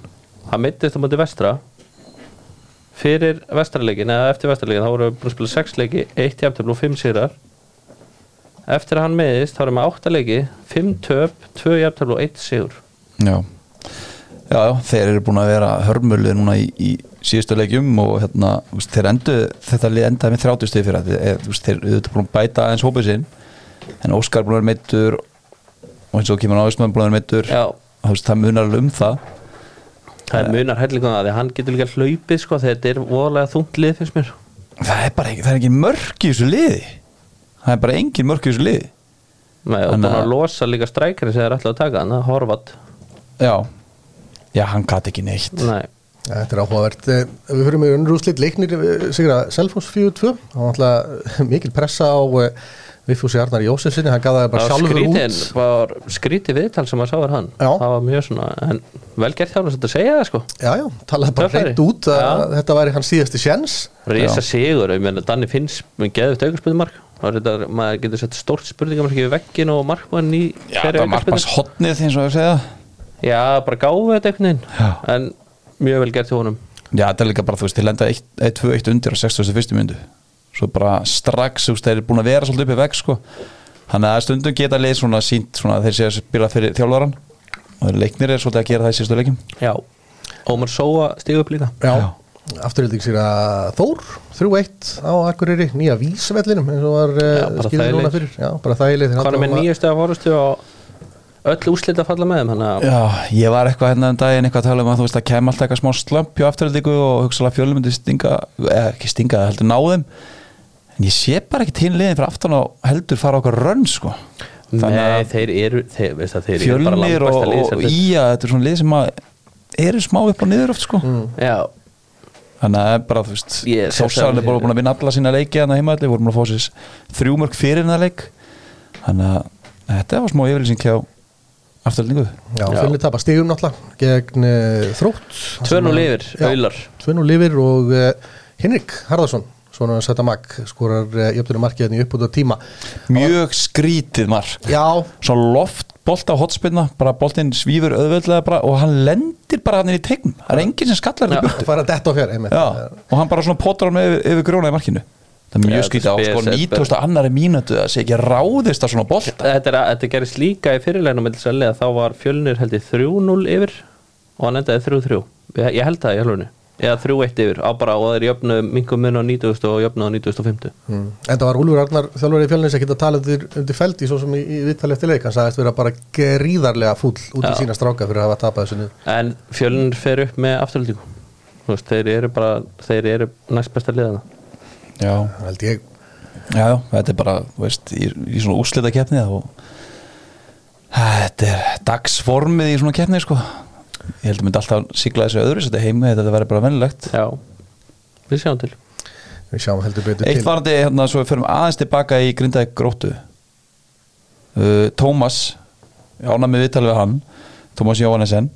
[SPEAKER 2] hann mittist á móti vestra. Fyrir vestrarleikin eða eftir vestrarleikin þá voru við búin að spila sex leiki, eitt jafntöfl og fimm sigrar. Eftir að hann meðist þá erum við átta leiki 5 töp, 2 jafntöfl og 1 sigur.
[SPEAKER 3] Já. já, já, þeir eru búin að vera hörmulið núna í, í síðustu leikjum og hérna, veist, þeir endu þetta lið endaði með 30 stið fyrir þetta Þeir- eru búin að bæta aðeins hópið sinn en Óskar búin að vera meittur og eins og kemur á Ísland búin að vera meittur það munar um það.
[SPEAKER 2] Það er munar hellingum að hann getur líka hlaupið sko þetta er voðalega þungt lið fyrst mér.
[SPEAKER 3] Það er bara ekki, það er engin mörk í þessu liði. Það er bara engin mörk í þessu liði.
[SPEAKER 2] Nei, og búin
[SPEAKER 3] að-
[SPEAKER 2] losa líka strækari sem er alltaf að taka hann, það horvat.
[SPEAKER 3] Já, já, hann gat ekki neitt.
[SPEAKER 2] Nei,
[SPEAKER 1] Þetta er áhugavert. Eh, Við fyrir með unnrúslit leiknir eh, sigra Selfoss 4-2 það var alltaf mikil pressa á uh, Viffúsi Arnar Jósefsinni, hann gaf það bara
[SPEAKER 2] það
[SPEAKER 1] sjálfur út.
[SPEAKER 2] var skrítið viðtal sem að sá er hann.
[SPEAKER 1] Já.
[SPEAKER 2] það var mjög svona, en vel gert hjá hann að segja það sko.
[SPEAKER 1] Já, já, talaði bara hreint út að
[SPEAKER 2] Já.
[SPEAKER 1] þetta væri hans síðasti sjens
[SPEAKER 2] Rísa sigur, ég meina Danni finns með geðvitt aukarspildumark maður getur sett stórt spurningamarki við veggin og markmann í hverju
[SPEAKER 3] það segja.
[SPEAKER 2] Já, bara gáðu þetta einhvern
[SPEAKER 3] Já.
[SPEAKER 2] veginn en mjög vel gert hjá honum.
[SPEAKER 3] Já, þetta er líka bara, þú veist, til lenda 1-2-1 undir á 61. myndu svo bara strax, þú veist, þeir eru búin að vera svolítið upp í veg, sko. Þannig að stundum geta leið svona sínt svona þeir séu að spila fyrir þjálfaran og þeir leiknir er svolítið að gera það í síðustu leikim
[SPEAKER 2] Já, Ómar Sóa stígu upp líka.
[SPEAKER 1] Já,
[SPEAKER 3] Já.
[SPEAKER 1] afturhilding sér að Þór 3-1 á Akureyri, nýja vísvellinum eins og var
[SPEAKER 2] bara
[SPEAKER 1] skilur núna fyrir. Já, bara þægileg
[SPEAKER 2] Hvað er með nýjastu að fórustu og öll úslit að falla með þeim þannig
[SPEAKER 3] Já, ég var eitthvað hérna um daginn eitthvað að tala um að þú veist að kem alltaf eitthvað smá slömp hjá afturhaldingu og hugsalega fjölum myndi stinga eða ekki stinga, heldur ná þeim. En ég sé bara ekki til liðin fyrir aftan og heldur fara okkur rönn, sko.
[SPEAKER 2] Nei, þeir eru þeir, veist þeir eru
[SPEAKER 3] fjölnir
[SPEAKER 2] lið
[SPEAKER 3] og, og ía, þetta er svona lið sem að eru smá upp og niður oft, sko.
[SPEAKER 2] Já,
[SPEAKER 3] þannig að er bara, þú veist Þórsarinn er bara búin að vinna alla sína leiki hann að heimaðli, voru búin að fá sér þrjúmörk fyrir hennar leik. Þannig að þetta var smá yfirlýsing hjá afturlendingu
[SPEAKER 1] Já,
[SPEAKER 2] Já.
[SPEAKER 1] fjölnir tapa stigum náttúrulega gegn uh, þrótt.
[SPEAKER 2] Tvön og lifir, aular.
[SPEAKER 1] Tvön og lifir og uh, Henrik Harðarsson svona að setja mag, skorar uh, jöfnir markiðinni upp út á tíma.
[SPEAKER 3] Mjög skrítið mark.
[SPEAKER 1] Já,
[SPEAKER 3] svona loft bolta á hotspinna bara boltinn svífur auðveldlega bara og hann lendir bara hann inn í tegn það er enginn sem skallar þetta og hann bara svona potar hann yfir, yfir gróna í markinu það er mjög skrítið á
[SPEAKER 2] er
[SPEAKER 3] sko
[SPEAKER 2] spes-
[SPEAKER 3] 9000 annari mínútu að sé ekki ráðist að svona bolta.
[SPEAKER 2] Þetta, er, þetta gerist líka í fyrirleginu með þess að þá var fjölnir held ég 3-0 yfir og hann endaði 3-3 ég, ég held það í halvunni eða 3-1 yfir á bara og þeir jöfnu mingum mun á 90 og jöfnu á 9050
[SPEAKER 1] mm. En það var Úlfur Arnar þjálfur í fjölnins ekki að tala undir, undir feldi svo sem í, í viðtali eftir leik. Hann sagðist vera bara gríðarlega fúll út í
[SPEAKER 2] Já.
[SPEAKER 1] sína stráka fyrir að hafa tapað þessu niður
[SPEAKER 2] en fjölnir fer upp með veist, þeir eru bara þeir eru næst besta liðana
[SPEAKER 3] já,
[SPEAKER 1] held ég.
[SPEAKER 3] Já, já, þetta er bara þú veist, í, í svona úslita keppni og þetta er dagsformið í svona keppni sko. Ég held að myndi alltaf sigla þessu öðru þetta heimi, þetta verður bara vennilegt
[SPEAKER 2] Já, við sjáum til.
[SPEAKER 1] Við sjáum heldur betur
[SPEAKER 3] Eitt
[SPEAKER 1] til.
[SPEAKER 3] varandi, hérna, svo við förum aðeins tilbaka í grindaði gróttu. Uh, Tómas ána með viðtalið við hann Tómas Jóhannesen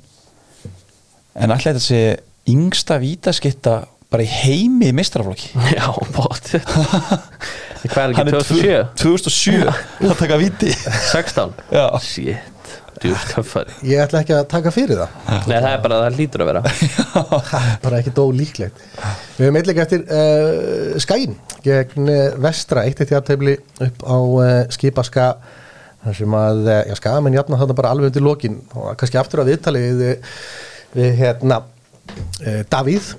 [SPEAKER 3] en alltaf þetta sé yngsta vítaskitta bara í heimi í mistraflokki [LAUGHS]
[SPEAKER 2] Já, bótt [LAUGHS] Hvað er ekki
[SPEAKER 3] er
[SPEAKER 2] 2007?
[SPEAKER 3] 2007 að taka víti.
[SPEAKER 2] 16?
[SPEAKER 3] Já.
[SPEAKER 2] Shit, djúst töffari.
[SPEAKER 1] Ég ætla ekki að taka fyrir það.
[SPEAKER 2] Nei, það er bara, það hlýtur að vera. [LAUGHS]
[SPEAKER 1] Það er bara ekki dó líklegt. Við höfum eitthvað eftir uh, Skæin gegn uh, vestra eitt eitt jafntefli upp á uh, skipaska þar sem að já, skamenn jafna þarna bara alveg undir lokin. Og kannski aftur að viðtali við, við hérna uh, Davíð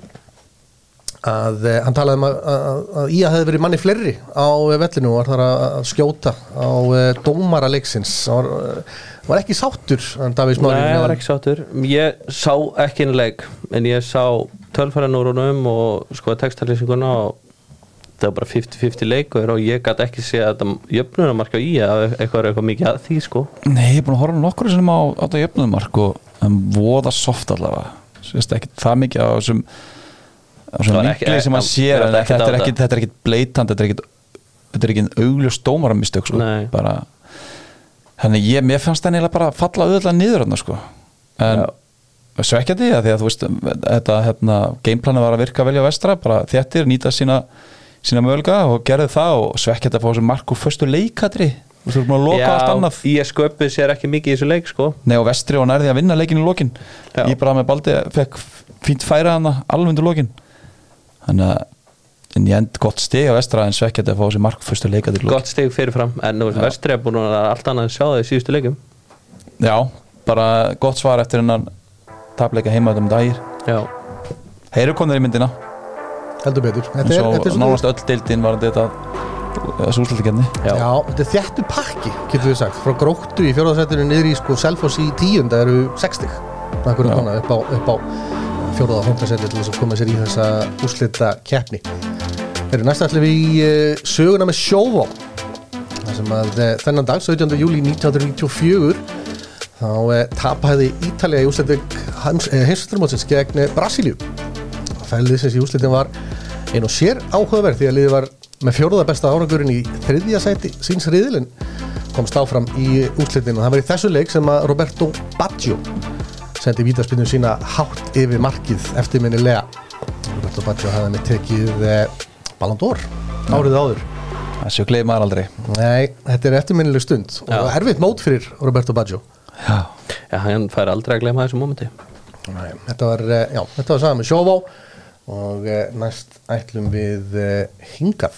[SPEAKER 1] að uh, hann talaði um að, að, að Ía hefði verið manni fleiri á uh, vellinu og var þar að, að skjóta á uh, dómara leiksins. Var, uh, var ekki sáttur hann Davíð Smári?
[SPEAKER 2] Nei, var ekki sáttur. Ég sá ekki einn leik En ég sá tölfæran úr honum Og sko textalýsinguna Og það var bara 50-50 leikur Og ég gæti ekki sé að þetta jöfnunamarka í að Eitthvað er eitthvað mikið að því sko.
[SPEAKER 3] Nei, ég er búin að horfa nokkur sem á, á þetta jöfnumark og en voða soft allavega. Sérst ekki það mikið á þessum vinkli sem að
[SPEAKER 2] ekkert
[SPEAKER 3] þetta er
[SPEAKER 2] á
[SPEAKER 3] ekki, þetta. er ekki bleitant þetta er ekki, þetta er ekki augljós dómaramistök sko. Þannig ég, mér fannst það neila bara falla auðvitað niður hann sko. en svekkjandi að því að þú veist þetta hérna, gameplanu var að virka velja vestra bara þéttir, nýta sína sína mögulega og gerði það og svekkjandi að fá þessu mark úr föstu leikatri. Þú erum að loka allt annað.
[SPEAKER 2] ég sköpuð sér ekki mikið í þessu leik sko.
[SPEAKER 3] Nei og vestri og nærði að vinna leikin í lokin.
[SPEAKER 2] Já.
[SPEAKER 3] Ég bara með baldi fekk fínt færa hana alveg undir lokin Þannig að en ég end gott stig á vestra en svekkjandi að fá sér markfyrstu leikadir
[SPEAKER 2] gott stig fyrirfram en nú veist vestri er búin að allt annað að sjá það í síðustu leikum
[SPEAKER 3] já, bara gott svar eftir hennan tapleika heima um dagir
[SPEAKER 2] já,
[SPEAKER 3] heyru konur í myndina?
[SPEAKER 1] Heldur betur.
[SPEAKER 3] En
[SPEAKER 1] Þetta er,
[SPEAKER 3] svo
[SPEAKER 1] þetta er
[SPEAKER 3] nánast öll deildin var þetta súslutikefni
[SPEAKER 2] já,
[SPEAKER 1] Já, þetta er þjættu pakki, getur við sagt. Frá gróttu í fjórðarsættinu niður í sko Selfoss í tíunda eru 60 nakkur
[SPEAKER 3] Já.
[SPEAKER 1] kona upp á, upp á fjórða og fjóndasætti til þess að koma sér í þessa úslita keppni. Þeir eru næst allir við í uh, söguna með sjóvá. Þar sem að uh, þennan dag, 17. júli 1994 þá uh, tapaði Ítalija í úslitik heimsvætturmótsins gegn eh, Brasilíu. Fælið sem í úslitin var einn og sér áhugaverð því að liðið var með fjóruða besta árangurinn í þriðja sæti síns riðilinn komst áfram í úslitin og það var í þessu leik sem að Roberto Baggio sendi vítaspinnum sína hátt yfir markið eftirminnilega. Roberto Baggio hafði með tekið eh, Ballon d'Or. Árið áður.
[SPEAKER 3] Þessu gleði maður aldrei.
[SPEAKER 1] Nei, þetta er eftirminnileg stund
[SPEAKER 2] Já.
[SPEAKER 1] og erfitt mót fyrir Roberto Baggio.
[SPEAKER 3] Já,
[SPEAKER 2] já, hann fær aldrei að gleyma þessu mómenti.
[SPEAKER 1] Nei, þetta var, eh, já, þetta var saman með Sjóvá og eh, næst ætlum við hingað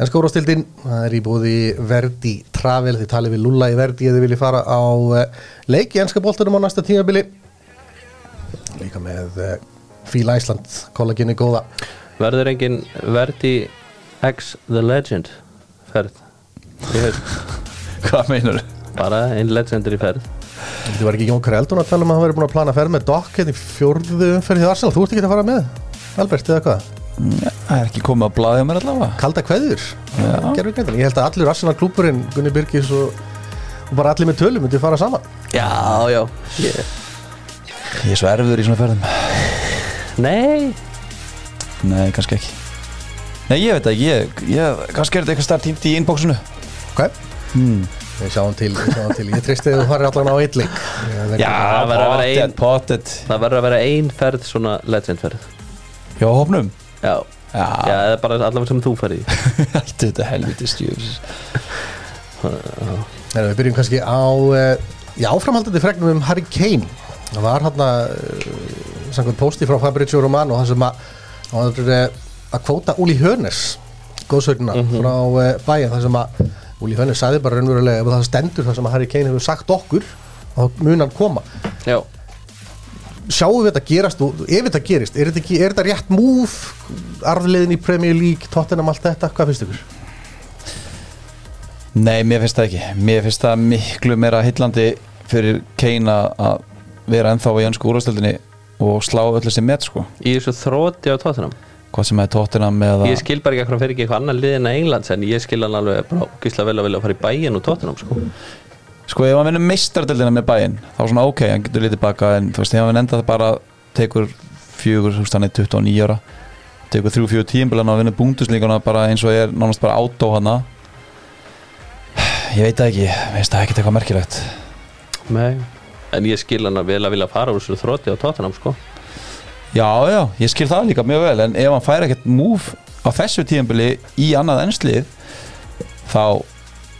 [SPEAKER 1] Ennska úrvastildin, það er í búði Verdi Travel, þið talið við Lulla í Verdi eða þið viljið fara á eh, leik í ennska boltanum á næsta tímabili. Líka með eh, Fíla Æsland, kollaginu góða.
[SPEAKER 2] Verður engin Verdi X The Legend ferð [LAUGHS]
[SPEAKER 3] hvað meinar
[SPEAKER 2] bara ein legendary ferð.
[SPEAKER 1] Þetta var ekki Jón Kreldun að tala um að hann væri búin að plana ferð með Dokk hérna í fjórðu umferð í Arsenal, þú ert ekki að fara með Albert eða hvað?
[SPEAKER 3] Það er ekki komið að blaðja mér allavega.
[SPEAKER 1] Kalda kveður?
[SPEAKER 3] Já.
[SPEAKER 1] Ég held að allir Arsenal klúburinn Gunni Birgis og, og bara allir með tölum myndi fara saman.
[SPEAKER 2] Já, já. Ég,
[SPEAKER 3] ég er svo erfiður í svona ferðum.
[SPEAKER 2] Nei,
[SPEAKER 3] nei, kannski ekki. Nei, ég veit ekki, ég, ég kannski er þetta eitthvað starf tímt í inboxinu.
[SPEAKER 1] Ok,
[SPEAKER 3] hmm.
[SPEAKER 1] við sjáum til, við sjáum til. ég treysti að þú farir allan á eitt leik.
[SPEAKER 2] Já, það verður að vera ein-
[SPEAKER 3] pottet
[SPEAKER 2] það verður að vera ein ferð svona legend ferð
[SPEAKER 3] hjá hópnum
[SPEAKER 2] já,
[SPEAKER 3] já,
[SPEAKER 2] já, það er bara allavega sem þú í. [LAUGHS]
[SPEAKER 3] Allt þetta helviti
[SPEAKER 1] Nei, við byrjum kannski á já, áframhaldandi fregnum um Harry Kane. Það var hann að samkvæmt posti frá Fabrizio Romano það sem að hann var uh, að kvóta Úli Hönes góðsögnuna frá uh, bæja það sem að Úli Hönes sagði bara raunverulega ef það stendur það sem að Harry Kane hefur sagt okkur þá mun hann koma.
[SPEAKER 2] Já,
[SPEAKER 1] sjáum við þetta gerast og ef þetta gerist, er þetta, ekki, er þetta rétt múf arðliðin í Premier League Tottenham allt þetta, hvað finnst ykkur?
[SPEAKER 3] nei, mér finnst það ekki mér finnst það miklu meira hillandi fyrir Kane að vera ennþá í önsku úrvastöldinni og slá öll þessi met sko
[SPEAKER 2] í þessu þróti á tóttunum
[SPEAKER 3] hvað sem er tóttina með
[SPEAKER 2] ég skil bara ekki að hann fer ekki eitthvað annan lið en að Englands en ég skil hann alveg bara gísla vel að vilja fara í bæin og tóttunum sko.
[SPEAKER 3] Sko ef hann vinnur meistardildina með bæinn þá svona ok, hann getur litið baka en þú veist, ef hann endað bara tekur fjögur, þú veist, hann er 29 ára tekur þrjú, fjögur tímbilan og vinnur búnduslíkuna bara eins og er nánast bara átó hana ég veit það ekki ég veist það ekkert eitthvað merkilegt
[SPEAKER 2] Nei. en ég skil hann að vel að vilja fara úr þessu þróti á tóttunum sko.
[SPEAKER 3] Já, já, ég skil það líka mjög vel en ef hann fær ekkert múf á þessu tímbili í annað ennslið þá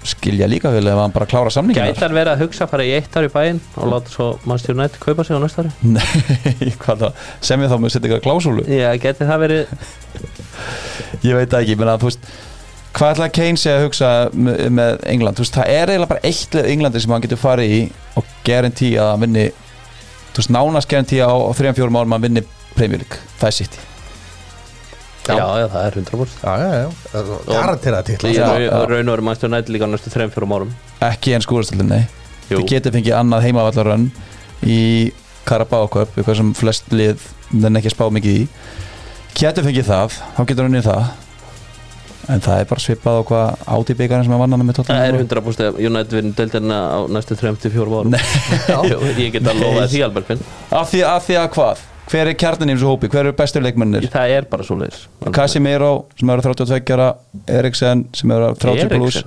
[SPEAKER 3] skil ég líka vel hann bara klára samninginar
[SPEAKER 2] gæti hann verið að hugsa að fara í eitt ár í bæin og láta svo Manchester United kaupa sig á næsta ári?
[SPEAKER 3] Nei, [LAUGHS] hvað það, sem ég þá með setja ykkur klásúlu.
[SPEAKER 2] Já, gæti það verið
[SPEAKER 3] Ég veit ekki, menna, þú veist Hvað ætla Kane sé að hugsa með, England? Þú veist, það er eiginlega bara eitt leið Englandi sem hann getur farið í og guarantee að hann vinni Þú veist, nánast guarantee á, á 3-4 árum að hann vinni Premier League, það er sitt
[SPEAKER 2] já, já, það er 100%
[SPEAKER 1] Já, já, já, garantera titla.
[SPEAKER 2] Í
[SPEAKER 3] Já,
[SPEAKER 2] raun og veru Manchester United líka á næstu 3-4 árum.
[SPEAKER 3] Ekki en skúrastöldin, nei.
[SPEAKER 2] Jú.
[SPEAKER 3] Þið getur fengið annað heimavallarönn í Carabao Cup, eitthvað sem flest lið þenn ekki að spá mikið í. Getur fengið það, þá getur hann unnið það. En það er bara svipað á hvað áti byggarinn sem að vanna með
[SPEAKER 2] það er
[SPEAKER 3] Tottenham
[SPEAKER 2] 100% að United vinni deildina á næstu 3-4 árum. [LAUGHS] Ég get að lofa því
[SPEAKER 3] því, af því að hvað? Hver er kjarnin í þessu hópi? Hver eru bestur leikmennir?
[SPEAKER 2] það er bara svo leiðis
[SPEAKER 3] Casimiro sem eru 32 ára Eriksen sem eru 30 plus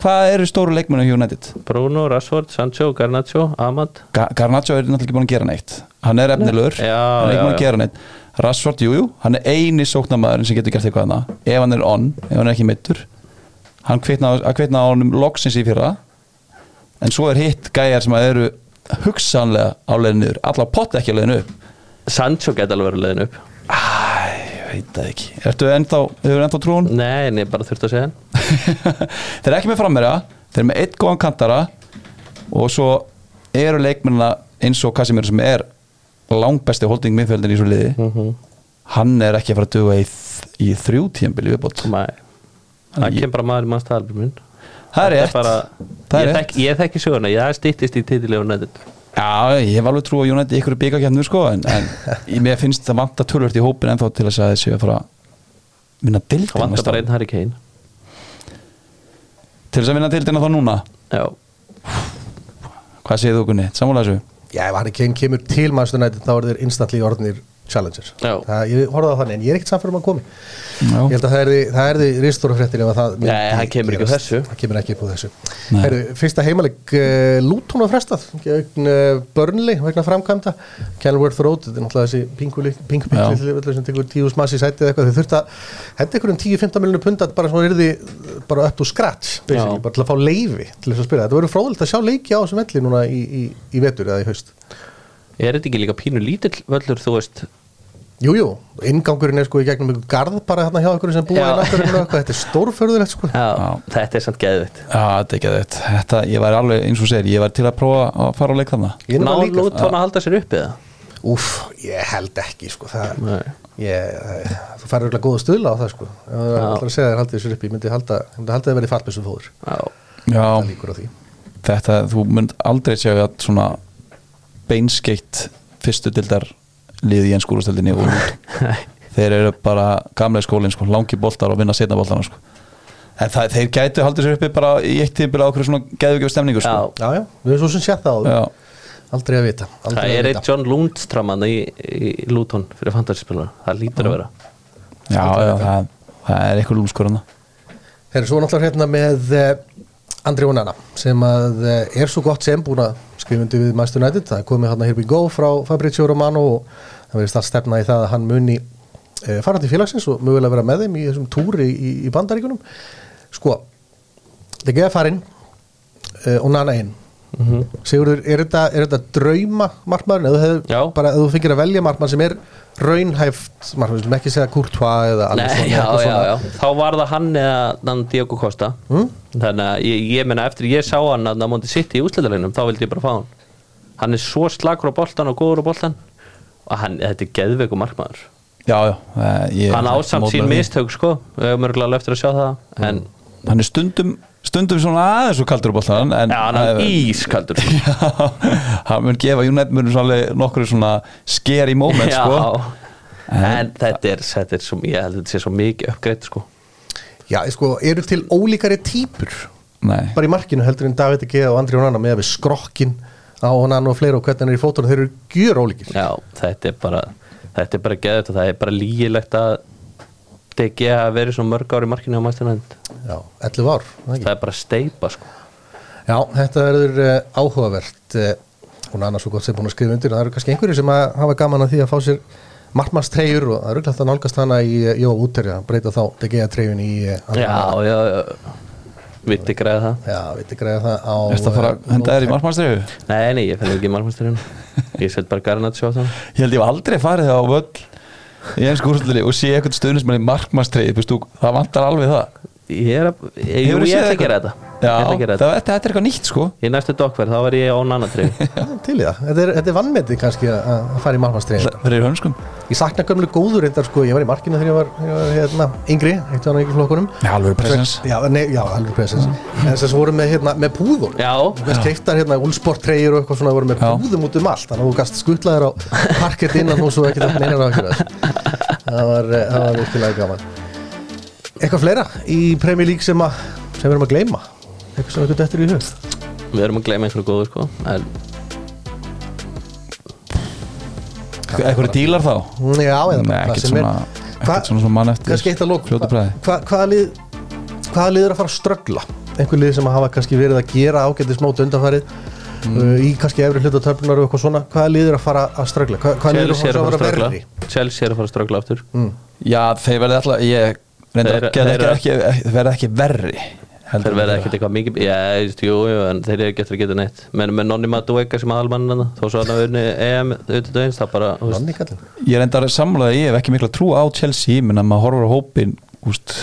[SPEAKER 3] Hvað eru stóru leikmennir hjá United?
[SPEAKER 2] Bruno, Rashford, Sancho, Garnacho, Ahmad.
[SPEAKER 3] Ga Garnacho er náttúrulega ekki búin að gera neitt. Hann er efnilegur, hann er ekki búin að gera neitt. Rashford, jújú, jú, hann er eini sóknarmæðurinn sem getur gert eitthvað hana Ef hann er on, ef hann er ekki mittur Hann kveitna, á honum loksins í fyrra. En svo er hitt gæjar sem að eru hugsanlega á leiðinu niður. Alla pott ekki á leiðinu upp.
[SPEAKER 2] Sancho geti alveg verið leiðin upp.
[SPEAKER 3] Æ, ég veit það ekki. Ertu ennþá, hefur ennþá trúin?
[SPEAKER 2] Nei, en ég bara þurfti að segja [LAUGHS]
[SPEAKER 3] þeir eru ekki með frammerja þeir eru með eitt góðan kantara. Og svo eru leikmennina eins og Casimir sem er langbesti holding miðfjöldin í svo liði.
[SPEAKER 2] Mhm.
[SPEAKER 3] hann er ekki að fara að duga í, í þrjú tíðanbili viðbót.
[SPEAKER 2] Nei, það kemur bara maður í mannstæðalbur minn
[SPEAKER 3] það er rétt.
[SPEAKER 2] bara,
[SPEAKER 3] Það er
[SPEAKER 2] ég, þekki, ég þekki söguna, ég stýttist í titilega nættið
[SPEAKER 3] Já, ég hef alveg trú á United í ykkur byggakefnu sko, en, en [LAUGHS] ég- mér finnst það vanta tölvört í hópin ennþá til þess að þessi að fara að vinna
[SPEAKER 2] Það
[SPEAKER 3] dildina
[SPEAKER 2] vantar
[SPEAKER 3] næsta
[SPEAKER 2] bara
[SPEAKER 3] ár.
[SPEAKER 2] einn Harry Kane.
[SPEAKER 3] Til þess að vinna dildina þá núna?
[SPEAKER 2] Já,
[SPEAKER 3] hvað segir þú Gunni, sammála þessu?
[SPEAKER 1] Já, ef Harry Kane kemur til Manchester United þá er þeir instantly orðnir challengers.
[SPEAKER 2] Já.
[SPEAKER 1] það, Ég horfði á þannig, en ég er ekkert samfærum að komi.
[SPEAKER 3] Já.
[SPEAKER 1] Ég held að það er, það því ristóra fréttir ef að það
[SPEAKER 2] Nei, hann kemur ekki þessu.
[SPEAKER 1] Það kemur ekki upp á þessu. Heru, Fyrsta heimaleg uh, Luton var frestað gegn uh, Burnley vegna framkvæmda. Kenilworth Road, þetta er náttúrulega þessi pinguli pinguli sem tekur tíu smassi sætið eða eitthvað. Þau þurft að henda ykkur um 10-15 miljonur pundat bara svona yrði bara upp to scratch bara til að fá leifi til þess að spila. Þetta verður fróðilegt að sjá leiki á þessum velli núna í, í, í vetur eða í haust.
[SPEAKER 2] Er þetta ekki líka pínu lítill völlur, þú veist
[SPEAKER 1] Jú, jú, ingangurinn er sko í gegnum ykkur garð bara hérna hjá ykkur sem búa í náttúrinu þetta er stórförðulegt sko.
[SPEAKER 2] Já,
[SPEAKER 3] Já.
[SPEAKER 2] þetta er samt geðvitt
[SPEAKER 3] Já, þetta er ekki þetta, ég var alveg eins og segir, ég var til að prófa að fara á leik
[SPEAKER 1] er
[SPEAKER 2] Ná
[SPEAKER 1] líka-
[SPEAKER 2] Luton að halda sér uppi það
[SPEAKER 1] Úff, ég held ekki sko það,
[SPEAKER 2] Nei.
[SPEAKER 1] ég, þú færður eitthvað góða stuðla á það sko. Þú
[SPEAKER 2] Já.
[SPEAKER 1] ætlar að segja þér haldið þessu upp ég myndi halda, ég myndi halda að það verið fallbissu fóður.
[SPEAKER 2] Já,
[SPEAKER 1] það
[SPEAKER 3] þetta, þú mynd aldrei sjá að svona beinskeitt fyrstu dildar liði í ennskúrastöldinni og út [LAUGHS] þeir eru bara gamlega skólinn sko, langi boltar og vinna setna boltarna sko. en það, þeir gætu haldið sér uppi bara í eitt tímpil á okkur svona geðugjöf stemningu sko.
[SPEAKER 2] Já.
[SPEAKER 1] Já, já, við erum svo sem sétt það áður.
[SPEAKER 3] Já.
[SPEAKER 1] aldrei að vita aldrei
[SPEAKER 2] það
[SPEAKER 1] að
[SPEAKER 2] er eitt John Lundstram í, í Luton fyrir fantasyspilar það lítur að vera
[SPEAKER 3] Já, já, það, það er eitthvað lúmskur
[SPEAKER 1] Þeir eru svo náttúrulega hérna með uh, Andri Onana sem að uh, er svo gott sem búin að skrifundi við Master United, það er komið hérna Here We Go frá Fabrizio Romano og það verðist allt stefna í það að hann muni uh, fara til félagsins og mögulega vera með þeim í þessum túri í, í bandaríkunum sko, það geða farin uh, Onana inn Sigurður, er þetta, er þetta drauma markmaðurinn, eða þú hefur
[SPEAKER 2] Já.
[SPEAKER 1] bara, ef þú fengir að velja markmaður sem er raunhæft markmaður, sem ekki segja Courtois eða
[SPEAKER 2] Nei,
[SPEAKER 1] Alisson eða
[SPEAKER 2] já, já, já, þá var það hann eða þann Diego Costa.
[SPEAKER 1] Mm?
[SPEAKER 2] þannig að ég, ég menna eftir ég sá hann að það múndi sitt í úslitalegnum þá vildi ég bara fá hann. Hann er svo slagur á boltan og góður á boltan. Og hann, þetta er geðveiku markmaður.
[SPEAKER 3] Já, já, eh, ég,
[SPEAKER 2] hann ásamt sín
[SPEAKER 3] mótmæli því.
[SPEAKER 2] mistök sko. Við höfum örgulega eftir að sjá það en
[SPEAKER 3] Hann er stundum, stundum svona aðeins og kaldur á boltan en,
[SPEAKER 2] ja, hann er ískaldur. Sko. [LAUGHS]
[SPEAKER 3] Já, hann mun gefa United mun svolítið nokkur svona scary moment
[SPEAKER 2] Já,
[SPEAKER 3] sko.
[SPEAKER 2] en þetta er, þetta er svo, ég held að þetta sé svo mikið uppgreitt sko.
[SPEAKER 1] Já, sko, eru til ólíkari típur
[SPEAKER 3] Nei,
[SPEAKER 1] bara í markinu heldur en David G og Andri Onana með að við skrokkin á Onana og fleira og hvernig hann er í fótunum, þeir eru gjör ólíkir
[SPEAKER 2] Já, þetta er bara þetta er bara geðvægt og það er bara lígilegt að DG að verið svo mörg ár í markinu á mæstunand
[SPEAKER 1] Já, 11 ár, það ekki?
[SPEAKER 2] það er bara steipa sko.
[SPEAKER 1] Já, þetta verður uh, áhugavert uh, hún annars svo gott sem búin að skrifa undir það eru kannski einhverju sem að hafa gaman að því að fá sér markmannstreyjur og það eru glætt að nálgast hana í uh, Jóa Úteri að breyta þá DG treyjun í uh,
[SPEAKER 2] Já, já, já. Vitti græða það?
[SPEAKER 1] Já, veit ekki greiða það á
[SPEAKER 3] ertu að fara að henda þér í markmannstræðu?
[SPEAKER 2] Nei, nei, ég fæði ekki markmannsturinn Ég set bara Garnaccio á það
[SPEAKER 3] Ég held ég hef aldrei farið það á völl í ennsku úrslutinni og sé eitthvað stöðnismenn í markmannstræði það vantar alveg það
[SPEAKER 2] Ég er að, ég, jú, ég ætla að gera þetta.
[SPEAKER 3] Já,
[SPEAKER 2] Ég ætla að gera
[SPEAKER 3] það,
[SPEAKER 2] þetta
[SPEAKER 3] þetta, þetta er eitthvað nýtt sko.
[SPEAKER 2] Í næstu dokkverð, þá var ég á nannatreyju [LAUGHS]
[SPEAKER 1] Já, til í það, þetta er, þetta er vannmetið kannski að, að fara í markmannstreyjun
[SPEAKER 3] Það er í hönskum.
[SPEAKER 1] Ég sakna gömlu góður reyndar sko, ég var í markinu þegar ég var, ég var hérna, yngri, eitt á yngri flokkunum.
[SPEAKER 3] Já, alveg presens
[SPEAKER 1] Já, nei, já, alveg presens En þess að voru með, hérna, með púður
[SPEAKER 2] Já,
[SPEAKER 1] Þess keiftar hérna úlsport treyjur og eitthvað svona voru með
[SPEAKER 3] Já.
[SPEAKER 1] púðum út um allt. Þannig að þú gast skutlaðir á parkett innan hús og ekki þetta neinar ákjör Það var, eh, það var virkilega gaman Eitthvað fleira í Premier League sem, að, sem við erum að gleyma Eitthvað sem eitthvað dettur í hug
[SPEAKER 2] við erum að gleyma einhverju góðu sko En
[SPEAKER 3] Eitthvað dílar þá?
[SPEAKER 1] Já, eða
[SPEAKER 3] Nei, ekkert
[SPEAKER 1] sem er
[SPEAKER 3] svona
[SPEAKER 1] Hva-
[SPEAKER 3] ekkert svona svona mann eftir
[SPEAKER 1] að
[SPEAKER 3] fljótu bræði
[SPEAKER 1] hva, hvaða, lið, hvaða lið er að fara að ströggla? Einhver lið sem hafa kannski verið að gera ágættis mót undanfarið
[SPEAKER 3] Mm.
[SPEAKER 1] uh, í kannski efri hluta töflunar og eitthvað svona hvaða lið er að fara að ströggla? Hva, hvaða lið er að fara
[SPEAKER 2] að
[SPEAKER 1] að
[SPEAKER 2] að ströggla Chelsea er að fara að ströggla aftur
[SPEAKER 1] Mm.
[SPEAKER 3] Já, þeir verði alltaf ég reyndar
[SPEAKER 2] Þeir-
[SPEAKER 3] að
[SPEAKER 2] þeir
[SPEAKER 3] ekki, þeir verði ekki verri
[SPEAKER 2] þeir verða ekkert eitthvað mikið já, ég veist, jú, jú, en þeir eru getur að geta neitt. Menn með Nonni Madueka sem aðalmann þó svo hann að unni EM auðvitað eins það bara, þú veist,
[SPEAKER 3] Ég er enda samlega, ég hef ekki mikla trú á Chelsea menn að maður horfur á hópin úst,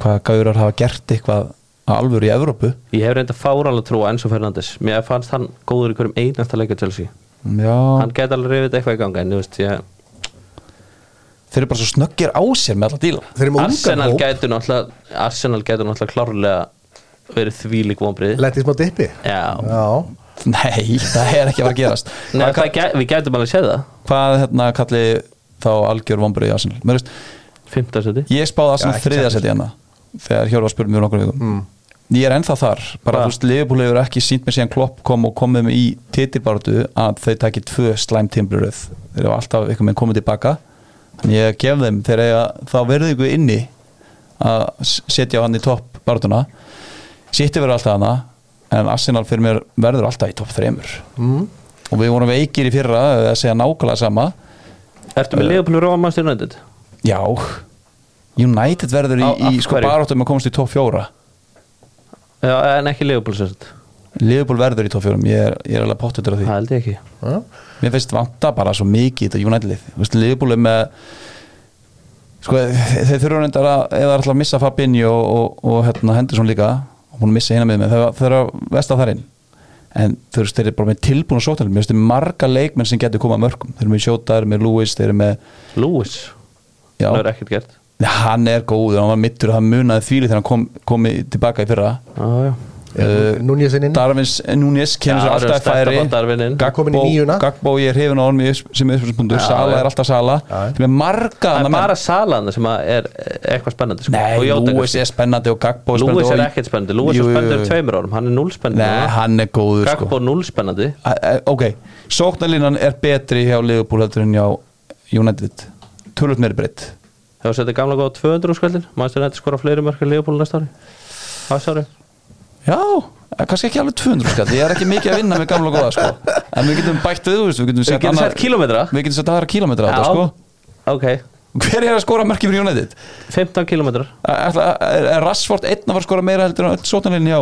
[SPEAKER 3] hvað gaurar hafa gert eitthvað að alvöru í Evrópu.
[SPEAKER 2] Ég hef reynda fáralega trú á Enzo Fernandes. Mér fannst hann góður í hverjum einasta leika Chelsea.
[SPEAKER 3] Já,
[SPEAKER 2] hann geti alveg reyfið eitthvað í ganga en þú veist, ég,
[SPEAKER 3] þeir eru bara svo snöggir á sér með alla díla
[SPEAKER 2] Arsenal gætu náttúrulega Arsenal gætu náttúrulega klárlega verið þvílík vonbrið
[SPEAKER 1] Lettið smá dippi.
[SPEAKER 2] Já,
[SPEAKER 1] Já.
[SPEAKER 3] Nei, það er ekki að fara að gerast.
[SPEAKER 2] Nei,
[SPEAKER 3] Hvað,
[SPEAKER 2] það, gæ- við gætum alveg séð það.
[SPEAKER 3] Hvað hérna kalli þá algjör vombrið í Arsenal? Mér veist,
[SPEAKER 2] 15 seti.
[SPEAKER 3] Ég spáði Arsenal þriðja seti hérna þegar Hjörvar spurði mér nokkur vikum.
[SPEAKER 1] Mm.
[SPEAKER 3] Ég er ennþá þar, bara þú veist Liverpool hefur ekki sínt mér síðan Klopp kom og komið með í titilbaratu að þau takki tvö slæm timbruröð þeir eru alltaf eitthvað með komið tilbaka ég gef þeim þegar eiga þá verður ykkur inni að setja hann í topp baratuna Sitti verður alltaf hana en Arsenal fyrir mér verður alltaf í topp þremur
[SPEAKER 1] mm.
[SPEAKER 3] og við vorum veikir í fyrra að segja nákvæmlega sama
[SPEAKER 2] Ertu með Leopold Róa Manchester United?
[SPEAKER 3] Já United verður í,
[SPEAKER 2] Á-
[SPEAKER 3] í sko
[SPEAKER 2] hverju?
[SPEAKER 3] barátum að komast í topp fjóra
[SPEAKER 2] Já, en ekki Leopold sérst
[SPEAKER 3] Liverpool verður í topp fjórum, ég er, ég er alveg pottutur á því.
[SPEAKER 2] Það held ég ekki.
[SPEAKER 1] Já.
[SPEAKER 3] Mér finnst vanta bara svo mikið í þetta United-lið. Þú veist, Liverpool er með sko, þeir þurfa reyndar að eða ætla að missa Fabinho og, og, og hérna, Henderson líka og að missa hérna með mig þeir eru að vesta þar inn. En þú veist, þeir eru bara með tilbúin og sótæl mér finnst þeir marga leikmenn sem getur komað mörgum. Þeir eru með Sjóta, þeir eru með Lewis, þeir eru með
[SPEAKER 2] Lewis,
[SPEAKER 3] já,
[SPEAKER 2] það er ekkert gert.
[SPEAKER 3] Hann er góður, hann var mittur og hann munaði þvíli þegar hann kom, kom í- tilbaka í fyrra.
[SPEAKER 2] Já, já
[SPEAKER 3] uh,
[SPEAKER 1] Núnið sinni inn.
[SPEAKER 3] Darvins Núñez kemur sér
[SPEAKER 2] er
[SPEAKER 3] alltaf færi. Gagbo ég er hefin á upp- sem uppspilspunktur
[SPEAKER 2] Já,
[SPEAKER 3] Sala er alltaf Sala. Það er marga
[SPEAKER 2] Það er bara Salan sem að er eitthvað spennandi sko.
[SPEAKER 3] Nei,
[SPEAKER 2] kannski.
[SPEAKER 3] er spennandi og Gagbo er spennandi
[SPEAKER 2] er
[SPEAKER 3] og-
[SPEAKER 2] ekkert spennandi.
[SPEAKER 3] Jú,
[SPEAKER 2] er spennandi um tveimur árum. Hann er núl spennandi
[SPEAKER 3] Nei, hann er góður sko.
[SPEAKER 2] Gagbo núl spennandi.
[SPEAKER 3] Ok, sóknarlínan er betri hjá Liverpool heldur en hjá United. Tölvöld meiri breytt.
[SPEAKER 2] Hefur setið gamla góða 200 skvöldin Manstu nætti skora fleiri mörk en Leopold næsta ári. Þessu ári
[SPEAKER 3] Já, kannski ekki alveg 200 skall Ég er ekki mikið að vinna með gamla góða sko. En við getum bætt við, við getum
[SPEAKER 2] Við
[SPEAKER 3] sett
[SPEAKER 2] getum
[SPEAKER 3] annar-
[SPEAKER 2] sett kílómetra.
[SPEAKER 3] Við getum sett aðra kílómetra á þetta sko.
[SPEAKER 2] Ok,
[SPEAKER 3] Hver er að skora mörki fyrir United?
[SPEAKER 2] 15 kílómetrar.
[SPEAKER 3] Ætla, er, er Rashford einn að fara að skora meira heldur en öll sóknarlínan hjá?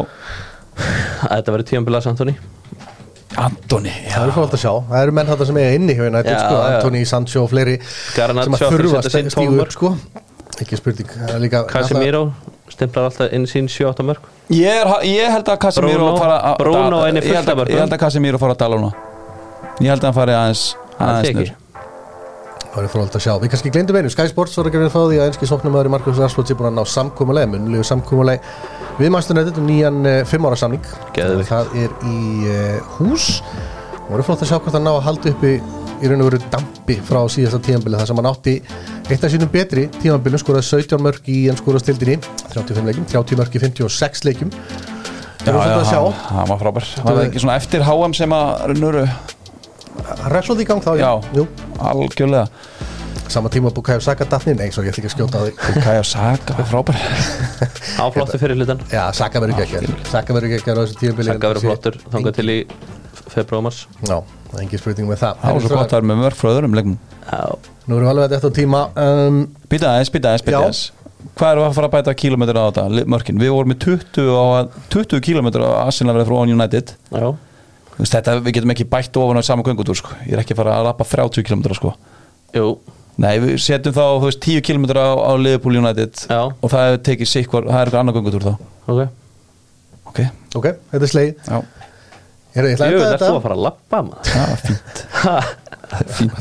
[SPEAKER 2] Þetta verður tíðanbilað Antoni
[SPEAKER 3] Antoni
[SPEAKER 1] Það er fólk að sjá, það eru menn þetta sem eiga inni hjá United,
[SPEAKER 2] Já,
[SPEAKER 1] sko,
[SPEAKER 2] já.
[SPEAKER 1] Antoni, Sancho og fleiri
[SPEAKER 2] Garnacho
[SPEAKER 1] sem að þurfa
[SPEAKER 2] að
[SPEAKER 1] stígu upp, sko. Ekki spurning, er
[SPEAKER 2] Casemiro stimplar alltaf inn sín 7-8 mörk
[SPEAKER 3] Ég, er, ég held að Casemiro
[SPEAKER 2] Bruno-
[SPEAKER 3] fara að-
[SPEAKER 2] Bruno
[SPEAKER 3] að-
[SPEAKER 2] inn í
[SPEAKER 3] ég held
[SPEAKER 2] fullt af
[SPEAKER 3] að-
[SPEAKER 2] mörkum.
[SPEAKER 3] Ég held að Casemiro fara að dala núna Ég held að hann fari aðeins
[SPEAKER 2] Það
[SPEAKER 3] aðeins
[SPEAKER 2] er
[SPEAKER 1] Það er frólægt að sjá. Við kannski glemdum einu, Sky Sports var ekki verið að fá því að einski sóknumöður í Markus Rashford sé búin að ná samkúmuleg, munlegu samkúmuleg við Manchester United um nýjan uh, fimm ára samning. Það er í uh, hús. Það voru flott að sjá hvort hann ná að halda uppi í raun og veru dampi frá síðasta tíðanbili þar sem hann átti eitt af sínum betri tíðanbilum, skoraði 17 mörg í en skoraði stildinni, 35 leikjum, 30 mörg í 56 leikjum. Það voru flott að sjá.
[SPEAKER 3] hann var frábær Það var ekki svona eftir HM sem að nöru
[SPEAKER 1] Rashford í gang þá,
[SPEAKER 3] Já,
[SPEAKER 1] Jú.
[SPEAKER 3] algjörlega
[SPEAKER 1] Sama tíma búið Kajo Saka dattni, nei, svo ég ætla ekki að skjóta á því.
[SPEAKER 3] Kaja Saka, frábær
[SPEAKER 2] Áflottu fyrir hlutan
[SPEAKER 1] Já, Saka verður ekki ekki Saka verður ekki ekki á þessu tíðanbili.
[SPEAKER 2] Sakka verður flottur þangað til í februar mars.
[SPEAKER 1] Já, það er engin spurning með það.
[SPEAKER 3] Það var svo gott að vera með mörg frá öðrum leikmum
[SPEAKER 2] Já,
[SPEAKER 1] Nú erum við alveg eftir tíma um,
[SPEAKER 3] Býta aðeins, býta aðeins, býta aðeins. Hvað við að fara að bæta kílómetra á þetta, mörkin? Við vorum með 20, á, 20 kílómetra á Arsenal verið frá On United.
[SPEAKER 2] Já,
[SPEAKER 3] Þú veist, Þetta, við getum ekki bætt ofan á saman göngutúr sko. Ég er ekki að fara að lappa 30 kílómetra sko.
[SPEAKER 2] jú,
[SPEAKER 3] Nei, við setjum þá, þú veist, 10 kílómetra á, á Liverpool United
[SPEAKER 2] Já.
[SPEAKER 3] og það tekið sikkur, það er eitthvað annar göngutúr þá.
[SPEAKER 2] Ok.
[SPEAKER 3] Ok,
[SPEAKER 1] Ok, þetta er sleið Ég ætla
[SPEAKER 2] Jú,
[SPEAKER 1] að
[SPEAKER 2] það
[SPEAKER 1] enda
[SPEAKER 2] er þú að
[SPEAKER 1] þetta
[SPEAKER 2] fara að lappa maður?
[SPEAKER 3] Það var fínt.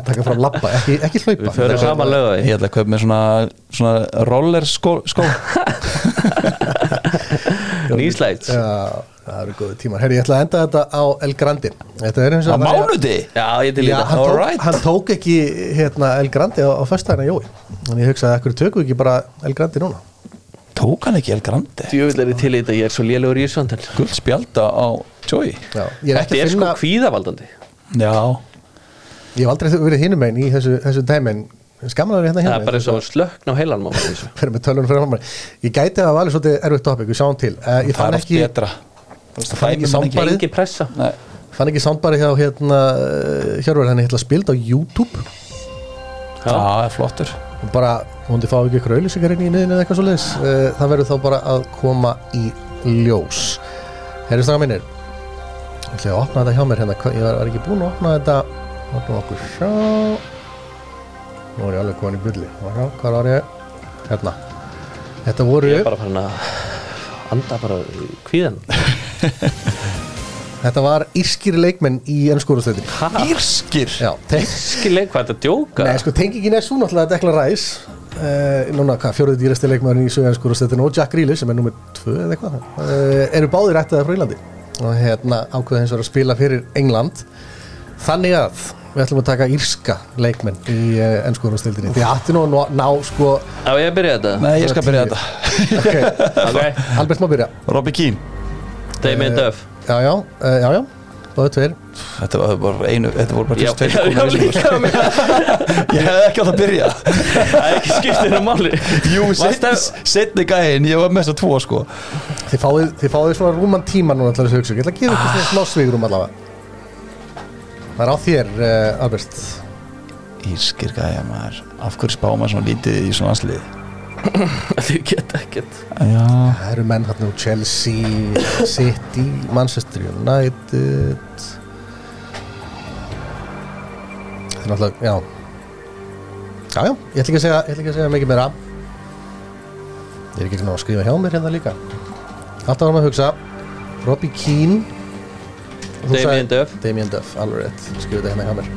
[SPEAKER 1] Takka fram lappa, ekki, ekki hlaupa.
[SPEAKER 2] Við förum saman
[SPEAKER 3] Ég
[SPEAKER 2] lögði
[SPEAKER 3] ætla að kaupa með svona, svona roller skó, skó. [LAUGHS]
[SPEAKER 2] Nýslæts Já,
[SPEAKER 1] Já, það eru góði tímar. Herri, ég ætla að enda þetta á El Grandi Þetta er eins
[SPEAKER 3] Á
[SPEAKER 1] og
[SPEAKER 3] mánuði?
[SPEAKER 2] ég til í
[SPEAKER 1] Já,
[SPEAKER 2] þetta.
[SPEAKER 1] hann tók,
[SPEAKER 3] Alright.
[SPEAKER 1] hann tók ekki hérna, El Grandi á, á föstudagina Jói. Þannig ég hugsaði, ekkur tökum við ekki bara El Grandi núna?
[SPEAKER 3] Tók hann ekki El Grande?
[SPEAKER 2] Djúvill í þetta, ég er sko kvíðavaldandi.
[SPEAKER 3] Já,
[SPEAKER 1] Ég hef aldrei verið hinum einn í þessu, þessu dæmin Skamla verið hérna
[SPEAKER 2] Það er bara eins og slökn á heilanum á manni þessu. [LAUGHS]
[SPEAKER 1] fyrir með tölunum fyrir framar Ég gæti að það var alveg svolítið erfitt topic, við sjáum til. Uh, Ég
[SPEAKER 3] það
[SPEAKER 1] fann
[SPEAKER 3] oft
[SPEAKER 1] ekki,
[SPEAKER 3] betra.
[SPEAKER 1] Fann ekki
[SPEAKER 2] pressa.
[SPEAKER 3] Nei,
[SPEAKER 1] fann ekki soundbarið hjá hérna Hjörvar henni hérna spild á YouTube.
[SPEAKER 3] Já, það er flottur.
[SPEAKER 1] Og bara, hún þið fá ekki ykkur auðlýsingar inn í niðin eða eitthvað svo leiðis það verður þá bara að koma í ljós. Herri stráka mínir Ég ætla að opna þetta hjá mér hérna? Ég var, var ekki búinn að opna þetta. Opna okkur sjá. Nú er ég alveg komin í Sjá, Hvað var ég? Hérna. Þetta voru
[SPEAKER 2] Ég er bara farin að anda bara kvíðan
[SPEAKER 1] Þetta var írskir leikmenn í ennskórastöðin
[SPEAKER 3] Írskir?
[SPEAKER 1] Já, te-
[SPEAKER 2] Skileg, hvað er þetta að djóka?
[SPEAKER 1] Nei, sko, tengingin er svo náttúrulega Dekla Ræs uh, Núna, hvað, fjóruði dýrasti leikmæðurinn í sögjanskurastöðinu og Jack Grealish sem er nummer 2 eða eitthvað. Uh, eru báðir ættaði frá Írlandi og hérna ákveða hins vegar að spila fyrir England. Þannig að við ætlum að taka írska leikmenn í uh, ennskórastöðinni Þið ætti nú að ná, ná sko
[SPEAKER 2] Á ég að byrja þetta?
[SPEAKER 3] Nei, ég skal byrja þetta.
[SPEAKER 1] Okay. [LAUGHS]
[SPEAKER 2] Ok,
[SPEAKER 1] Albert má byrja.
[SPEAKER 3] Robbie Keane.
[SPEAKER 2] Damien Duff.
[SPEAKER 1] Já, já, Báðu tveir.
[SPEAKER 3] Þetta var bara einu Þetta voru bara
[SPEAKER 2] Já,
[SPEAKER 3] tveir
[SPEAKER 2] já, já, líka [LAUGHS]
[SPEAKER 3] Ég hefði ekki átt að byrja.
[SPEAKER 2] Það er ekki skiptir um máli.
[SPEAKER 3] Jú, setni gæðin Ég var þess að tvo sko.
[SPEAKER 1] Þið fáið, þið fáið svona rúman tíma núna til þess að hugsa. Ég ætla að gefa ykkur svona smá svigrum allavega. Það er á þér, uh, Albert.
[SPEAKER 3] Írskir gæja maður. Af hverju spá maður svona lítið í svona anslið
[SPEAKER 2] Þið geta ekkert.
[SPEAKER 1] Það eru menn hann úr Chelsea, City, Manchester United. Það er náttúrulega, já. Já, já, ég ætla ekki að segja, ég ætla ekki að segja mikið meira. Ég er ekki ekki ná að skrifa hjá mér hérna líka. Alltaf varum að hugsa Robbie Keane.
[SPEAKER 2] Damien Duff.
[SPEAKER 1] Damien Duff, alveg rétt. Skrifa þetta hérna hjá mér.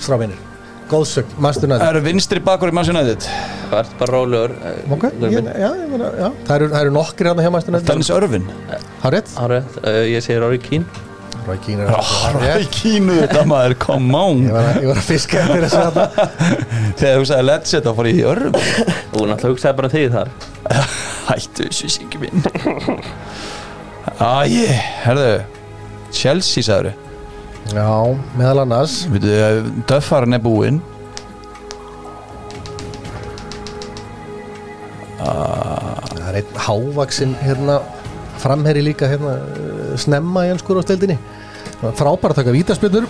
[SPEAKER 1] Stráfinir Góðsögn, Manchester United?
[SPEAKER 3] Það eru vinstri bakur í Manchester United.
[SPEAKER 2] Það ert bara rólegur
[SPEAKER 1] Ok, ég, já, ég meina, já. Það eru, það eru nokkri hérna hjá Manchester United.
[SPEAKER 3] Dennis Örvin
[SPEAKER 2] Árið, uh, ég segir Rory Keane.
[SPEAKER 1] Roy Keane er
[SPEAKER 3] Robbie
[SPEAKER 1] rétt.
[SPEAKER 3] Keane þetta maður Come on.
[SPEAKER 1] Ég var, að- ég var að fiska eftir þessu þarna [LAUGHS]
[SPEAKER 3] Þegar þú sagði let's set þá fór ég í Örvin
[SPEAKER 2] Þú náttúrulega hugsaði bara um þig þar. [LAUGHS]
[SPEAKER 3] Hættu þessu síki minn. Æ, herðu. Chelsea sagður
[SPEAKER 1] Já, meðal annars.
[SPEAKER 3] Við Döffarinn er búinn?
[SPEAKER 1] Það er einn hávaksin hérna framherri líka hérna eh, snemma í ennskur á steldinni frábær að taka vítaspilnur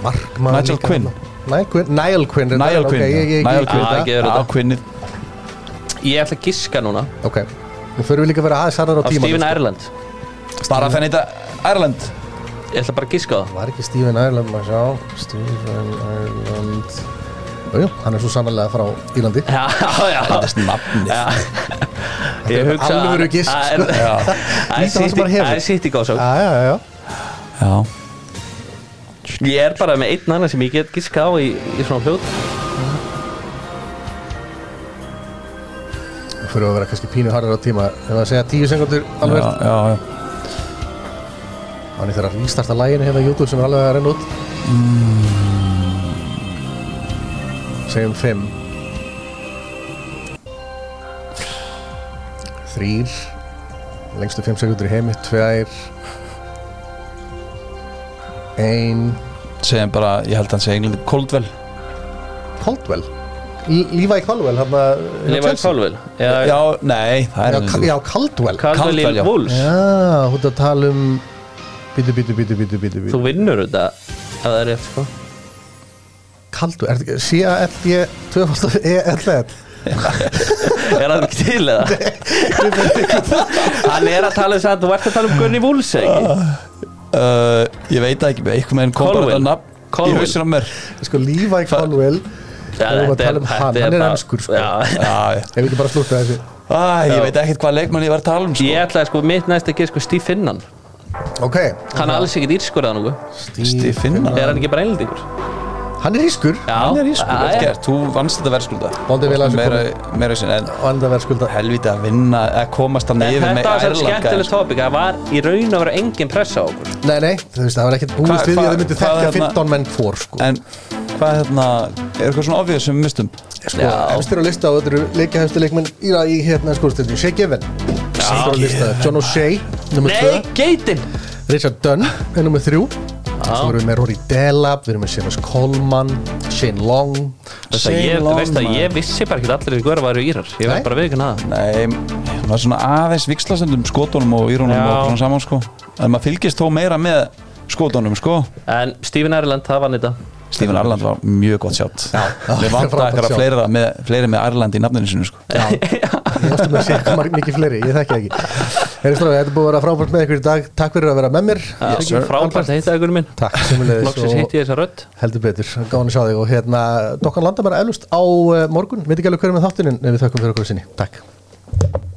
[SPEAKER 1] Markmann
[SPEAKER 3] Nigel Quinn.
[SPEAKER 1] Nigel Quinn Niall Quinn ég,
[SPEAKER 2] Ah, ætla að giska núna.
[SPEAKER 1] Ok. Nú förum við líka að vera aðeins harðar á tíma
[SPEAKER 2] Steven Ireland.
[SPEAKER 3] Bara að fenni þetta Ireland.
[SPEAKER 2] Ég ætla bara að giska á það.
[SPEAKER 1] Var ekki Steven Ireland maður sjá? Steven Ireland. Jú, hann er svo sannlega frá Írlandi.
[SPEAKER 2] Já, já.
[SPEAKER 3] Það er nafnið.
[SPEAKER 2] Já. Ég
[SPEAKER 1] er alvöru gisk,
[SPEAKER 2] Það er- það er
[SPEAKER 1] Líta það maður
[SPEAKER 2] það er City góðsók
[SPEAKER 1] Já, já, já, já.
[SPEAKER 3] Já.
[SPEAKER 2] Ég er bara með einn annan sem ég get giska á í, í svona
[SPEAKER 1] Nú förum við að vera kannski pínu harðar á tíma. Ef að segja tíu sekundur alveg.
[SPEAKER 3] Já, já, já
[SPEAKER 1] Þannig þegar að rístarta læginu hérna á YouTube sem er alveg að renna út. Segjum fimm. Þrýr Lengstu fimm sekundur í heimi Tvær. Ein.
[SPEAKER 3] Segjum bara, ég held að hann segja Englandi Coldwell.
[SPEAKER 1] Caldwell L- Levi Caldwell hérna,
[SPEAKER 2] Levi
[SPEAKER 1] Chelsea.
[SPEAKER 2] Colville
[SPEAKER 3] Já,
[SPEAKER 2] Já,
[SPEAKER 3] nei, það er
[SPEAKER 1] Já, Caldwell
[SPEAKER 2] Caldwell
[SPEAKER 3] Caldwell,
[SPEAKER 2] í
[SPEAKER 3] já.
[SPEAKER 2] Wolves.
[SPEAKER 1] Já, hún er að tala um Bítu, bítu, bítu, bítu, bítu, bítu
[SPEAKER 2] Þú vinnur þetta ef það er rétt sko
[SPEAKER 1] Caldwell, er þetta ekki C-A-L-D 2 E-L-L
[SPEAKER 2] Er það ekki til eða? Hann er að tala um það Þú ert að tala um Gunni Wolves ekki?
[SPEAKER 3] uh, Ég veit ekki, með enn kom bara
[SPEAKER 2] Colwell.
[SPEAKER 3] þetta nafn í
[SPEAKER 2] Colwell.
[SPEAKER 3] hausinn á mér
[SPEAKER 1] Sko, Levi Caldwell
[SPEAKER 2] Já,
[SPEAKER 1] við
[SPEAKER 2] þetta
[SPEAKER 1] tala um
[SPEAKER 2] þetta
[SPEAKER 1] hann, hann er enskur, sko.
[SPEAKER 2] Já,
[SPEAKER 3] Já, já
[SPEAKER 1] Ef við ekki bara slúta þessu
[SPEAKER 3] Æ, ég veit ekkert hvað leikmann ég var að tala um sko.
[SPEAKER 2] Ég ætlaði sko mitt næst að gera sko Steve Finnan
[SPEAKER 1] Ok.
[SPEAKER 2] Hann er alls ekkert írskur eða nokkuð.
[SPEAKER 3] Steve Finnan
[SPEAKER 2] Er hann ekki bara einlendingur?
[SPEAKER 1] Hann er ískur
[SPEAKER 2] Já,
[SPEAKER 3] Hann er í sko,
[SPEAKER 2] já,
[SPEAKER 3] vel gert, þú vannst þetta verðskulda?
[SPEAKER 1] Bóndi vel að þessu
[SPEAKER 3] meira, meira sin, en
[SPEAKER 1] Og er verðskulda.
[SPEAKER 3] Helviti að vinna að komast að
[SPEAKER 2] En
[SPEAKER 3] neyfi
[SPEAKER 2] þetta var svo skemmtileg
[SPEAKER 3] sko.
[SPEAKER 2] tópik Það var í raun að vera engin pressa á okkur.
[SPEAKER 1] Nei, nei, þú veist, það var ekkert
[SPEAKER 3] Hva-
[SPEAKER 1] búist við því
[SPEAKER 3] hva-
[SPEAKER 1] að þau myndu
[SPEAKER 3] hvað
[SPEAKER 1] þekkja
[SPEAKER 3] hérna-
[SPEAKER 1] 15 menn hvor sko.
[SPEAKER 3] En hvað hérna, er eitthvað svona ofið sem við mistum?
[SPEAKER 1] sko,
[SPEAKER 2] Já.
[SPEAKER 1] efstir á lista og þetta eru leikahefstu leikmenn í, í hérna skóðstöldinu Shea Given Efstir á lista, John O'Shea nummer 2,
[SPEAKER 2] Nei, geitin.
[SPEAKER 1] Richard Dunn er nummer 3 Svo erum við með Rory Delap, við erum með Seamus Coleman Shane Long.
[SPEAKER 2] Veist að
[SPEAKER 3] Shane
[SPEAKER 2] ég,
[SPEAKER 3] Long,
[SPEAKER 2] veist að
[SPEAKER 3] maður.
[SPEAKER 2] ég vissi bara ekki allir í hverja væri írar. Ég
[SPEAKER 1] Nei.
[SPEAKER 2] verð bara að viðkynna það.
[SPEAKER 3] Nei, það var svona aðeins vikslastundum skotunum og írunum
[SPEAKER 2] Já.
[SPEAKER 3] og svona saman sko. En maður fylgist þó meira með skotunum sko.
[SPEAKER 2] En Stephen Ireland, það vann þetta
[SPEAKER 3] Stephen Arland var mjög gott sjátt. Við vant
[SPEAKER 1] frábært
[SPEAKER 3] að
[SPEAKER 1] sjátt.
[SPEAKER 3] fleiri með, fleiri með Arland í nafninu sinu sko.
[SPEAKER 1] Já, ég með að sé mikið fleiri, ég þekki ekki. Herri Stráði, þetta búið að vera frábært með ykkur í dag. Takk fyrir að vera með mér.
[SPEAKER 2] Frábært að heita ykkur minn.
[SPEAKER 1] Takk,
[SPEAKER 2] Loksins hitti ég þessa rödd.
[SPEAKER 1] heldur betur, gáðan að sjá þig. Og hérna, Dokkan landa bara eflust á uh, morgun, veit ekki alveg hverju með þáttinin en við þökkum fyrir okkur sinni, takk